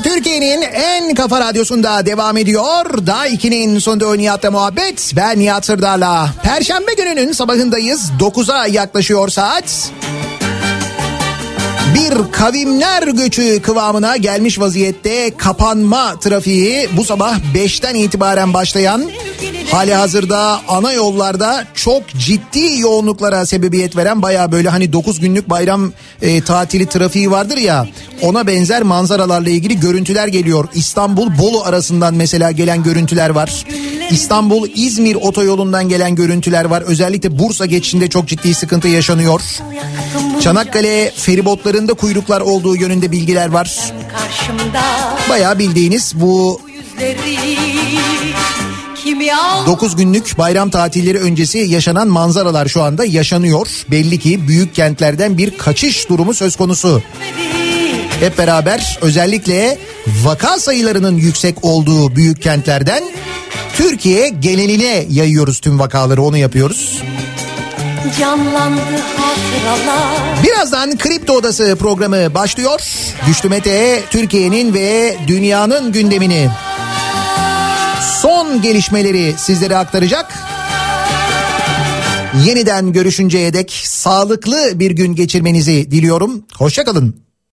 Türkiye'nin en kafa radyosunda devam ediyor. Daha 2'nin sonunda Nihat'la muhabbet. Ben Nihat Sırdar'la. Perşembe gününün sabahındayız. 9'a yaklaşıyor saat. Bir kavimler göçü kıvamına gelmiş vaziyette kapanma trafiği bu sabah 5'ten itibaren başlayan hali hazırda ana yollarda çok ciddi yoğunluklara sebebiyet veren baya böyle hani 9 günlük bayram e, tatili trafiği vardır ya ona benzer manzaralarla ilgili görüntüler geliyor. İstanbul Bolu arasından mesela gelen görüntüler var. İstanbul İzmir otoyolundan gelen görüntüler var. Özellikle Bursa geçişinde çok ciddi sıkıntı yaşanıyor. Çanakkale feribotlarında kuyruklar olduğu yönünde bilgiler var. Bayağı bildiğiniz bu 9 günlük bayram tatilleri öncesi yaşanan manzaralar şu anda yaşanıyor. Belli ki büyük kentlerden bir kaçış durumu söz konusu. Hep beraber özellikle vaka sayılarının yüksek olduğu büyük kentlerden Türkiye geneline yayıyoruz tüm vakaları onu yapıyoruz. Birazdan Kripto Odası programı başlıyor. Güçlü Mete Türkiye'nin ve dünyanın gündemini son gelişmeleri sizlere aktaracak. Yeniden görüşünceye dek sağlıklı bir gün geçirmenizi diliyorum. Hoşçakalın.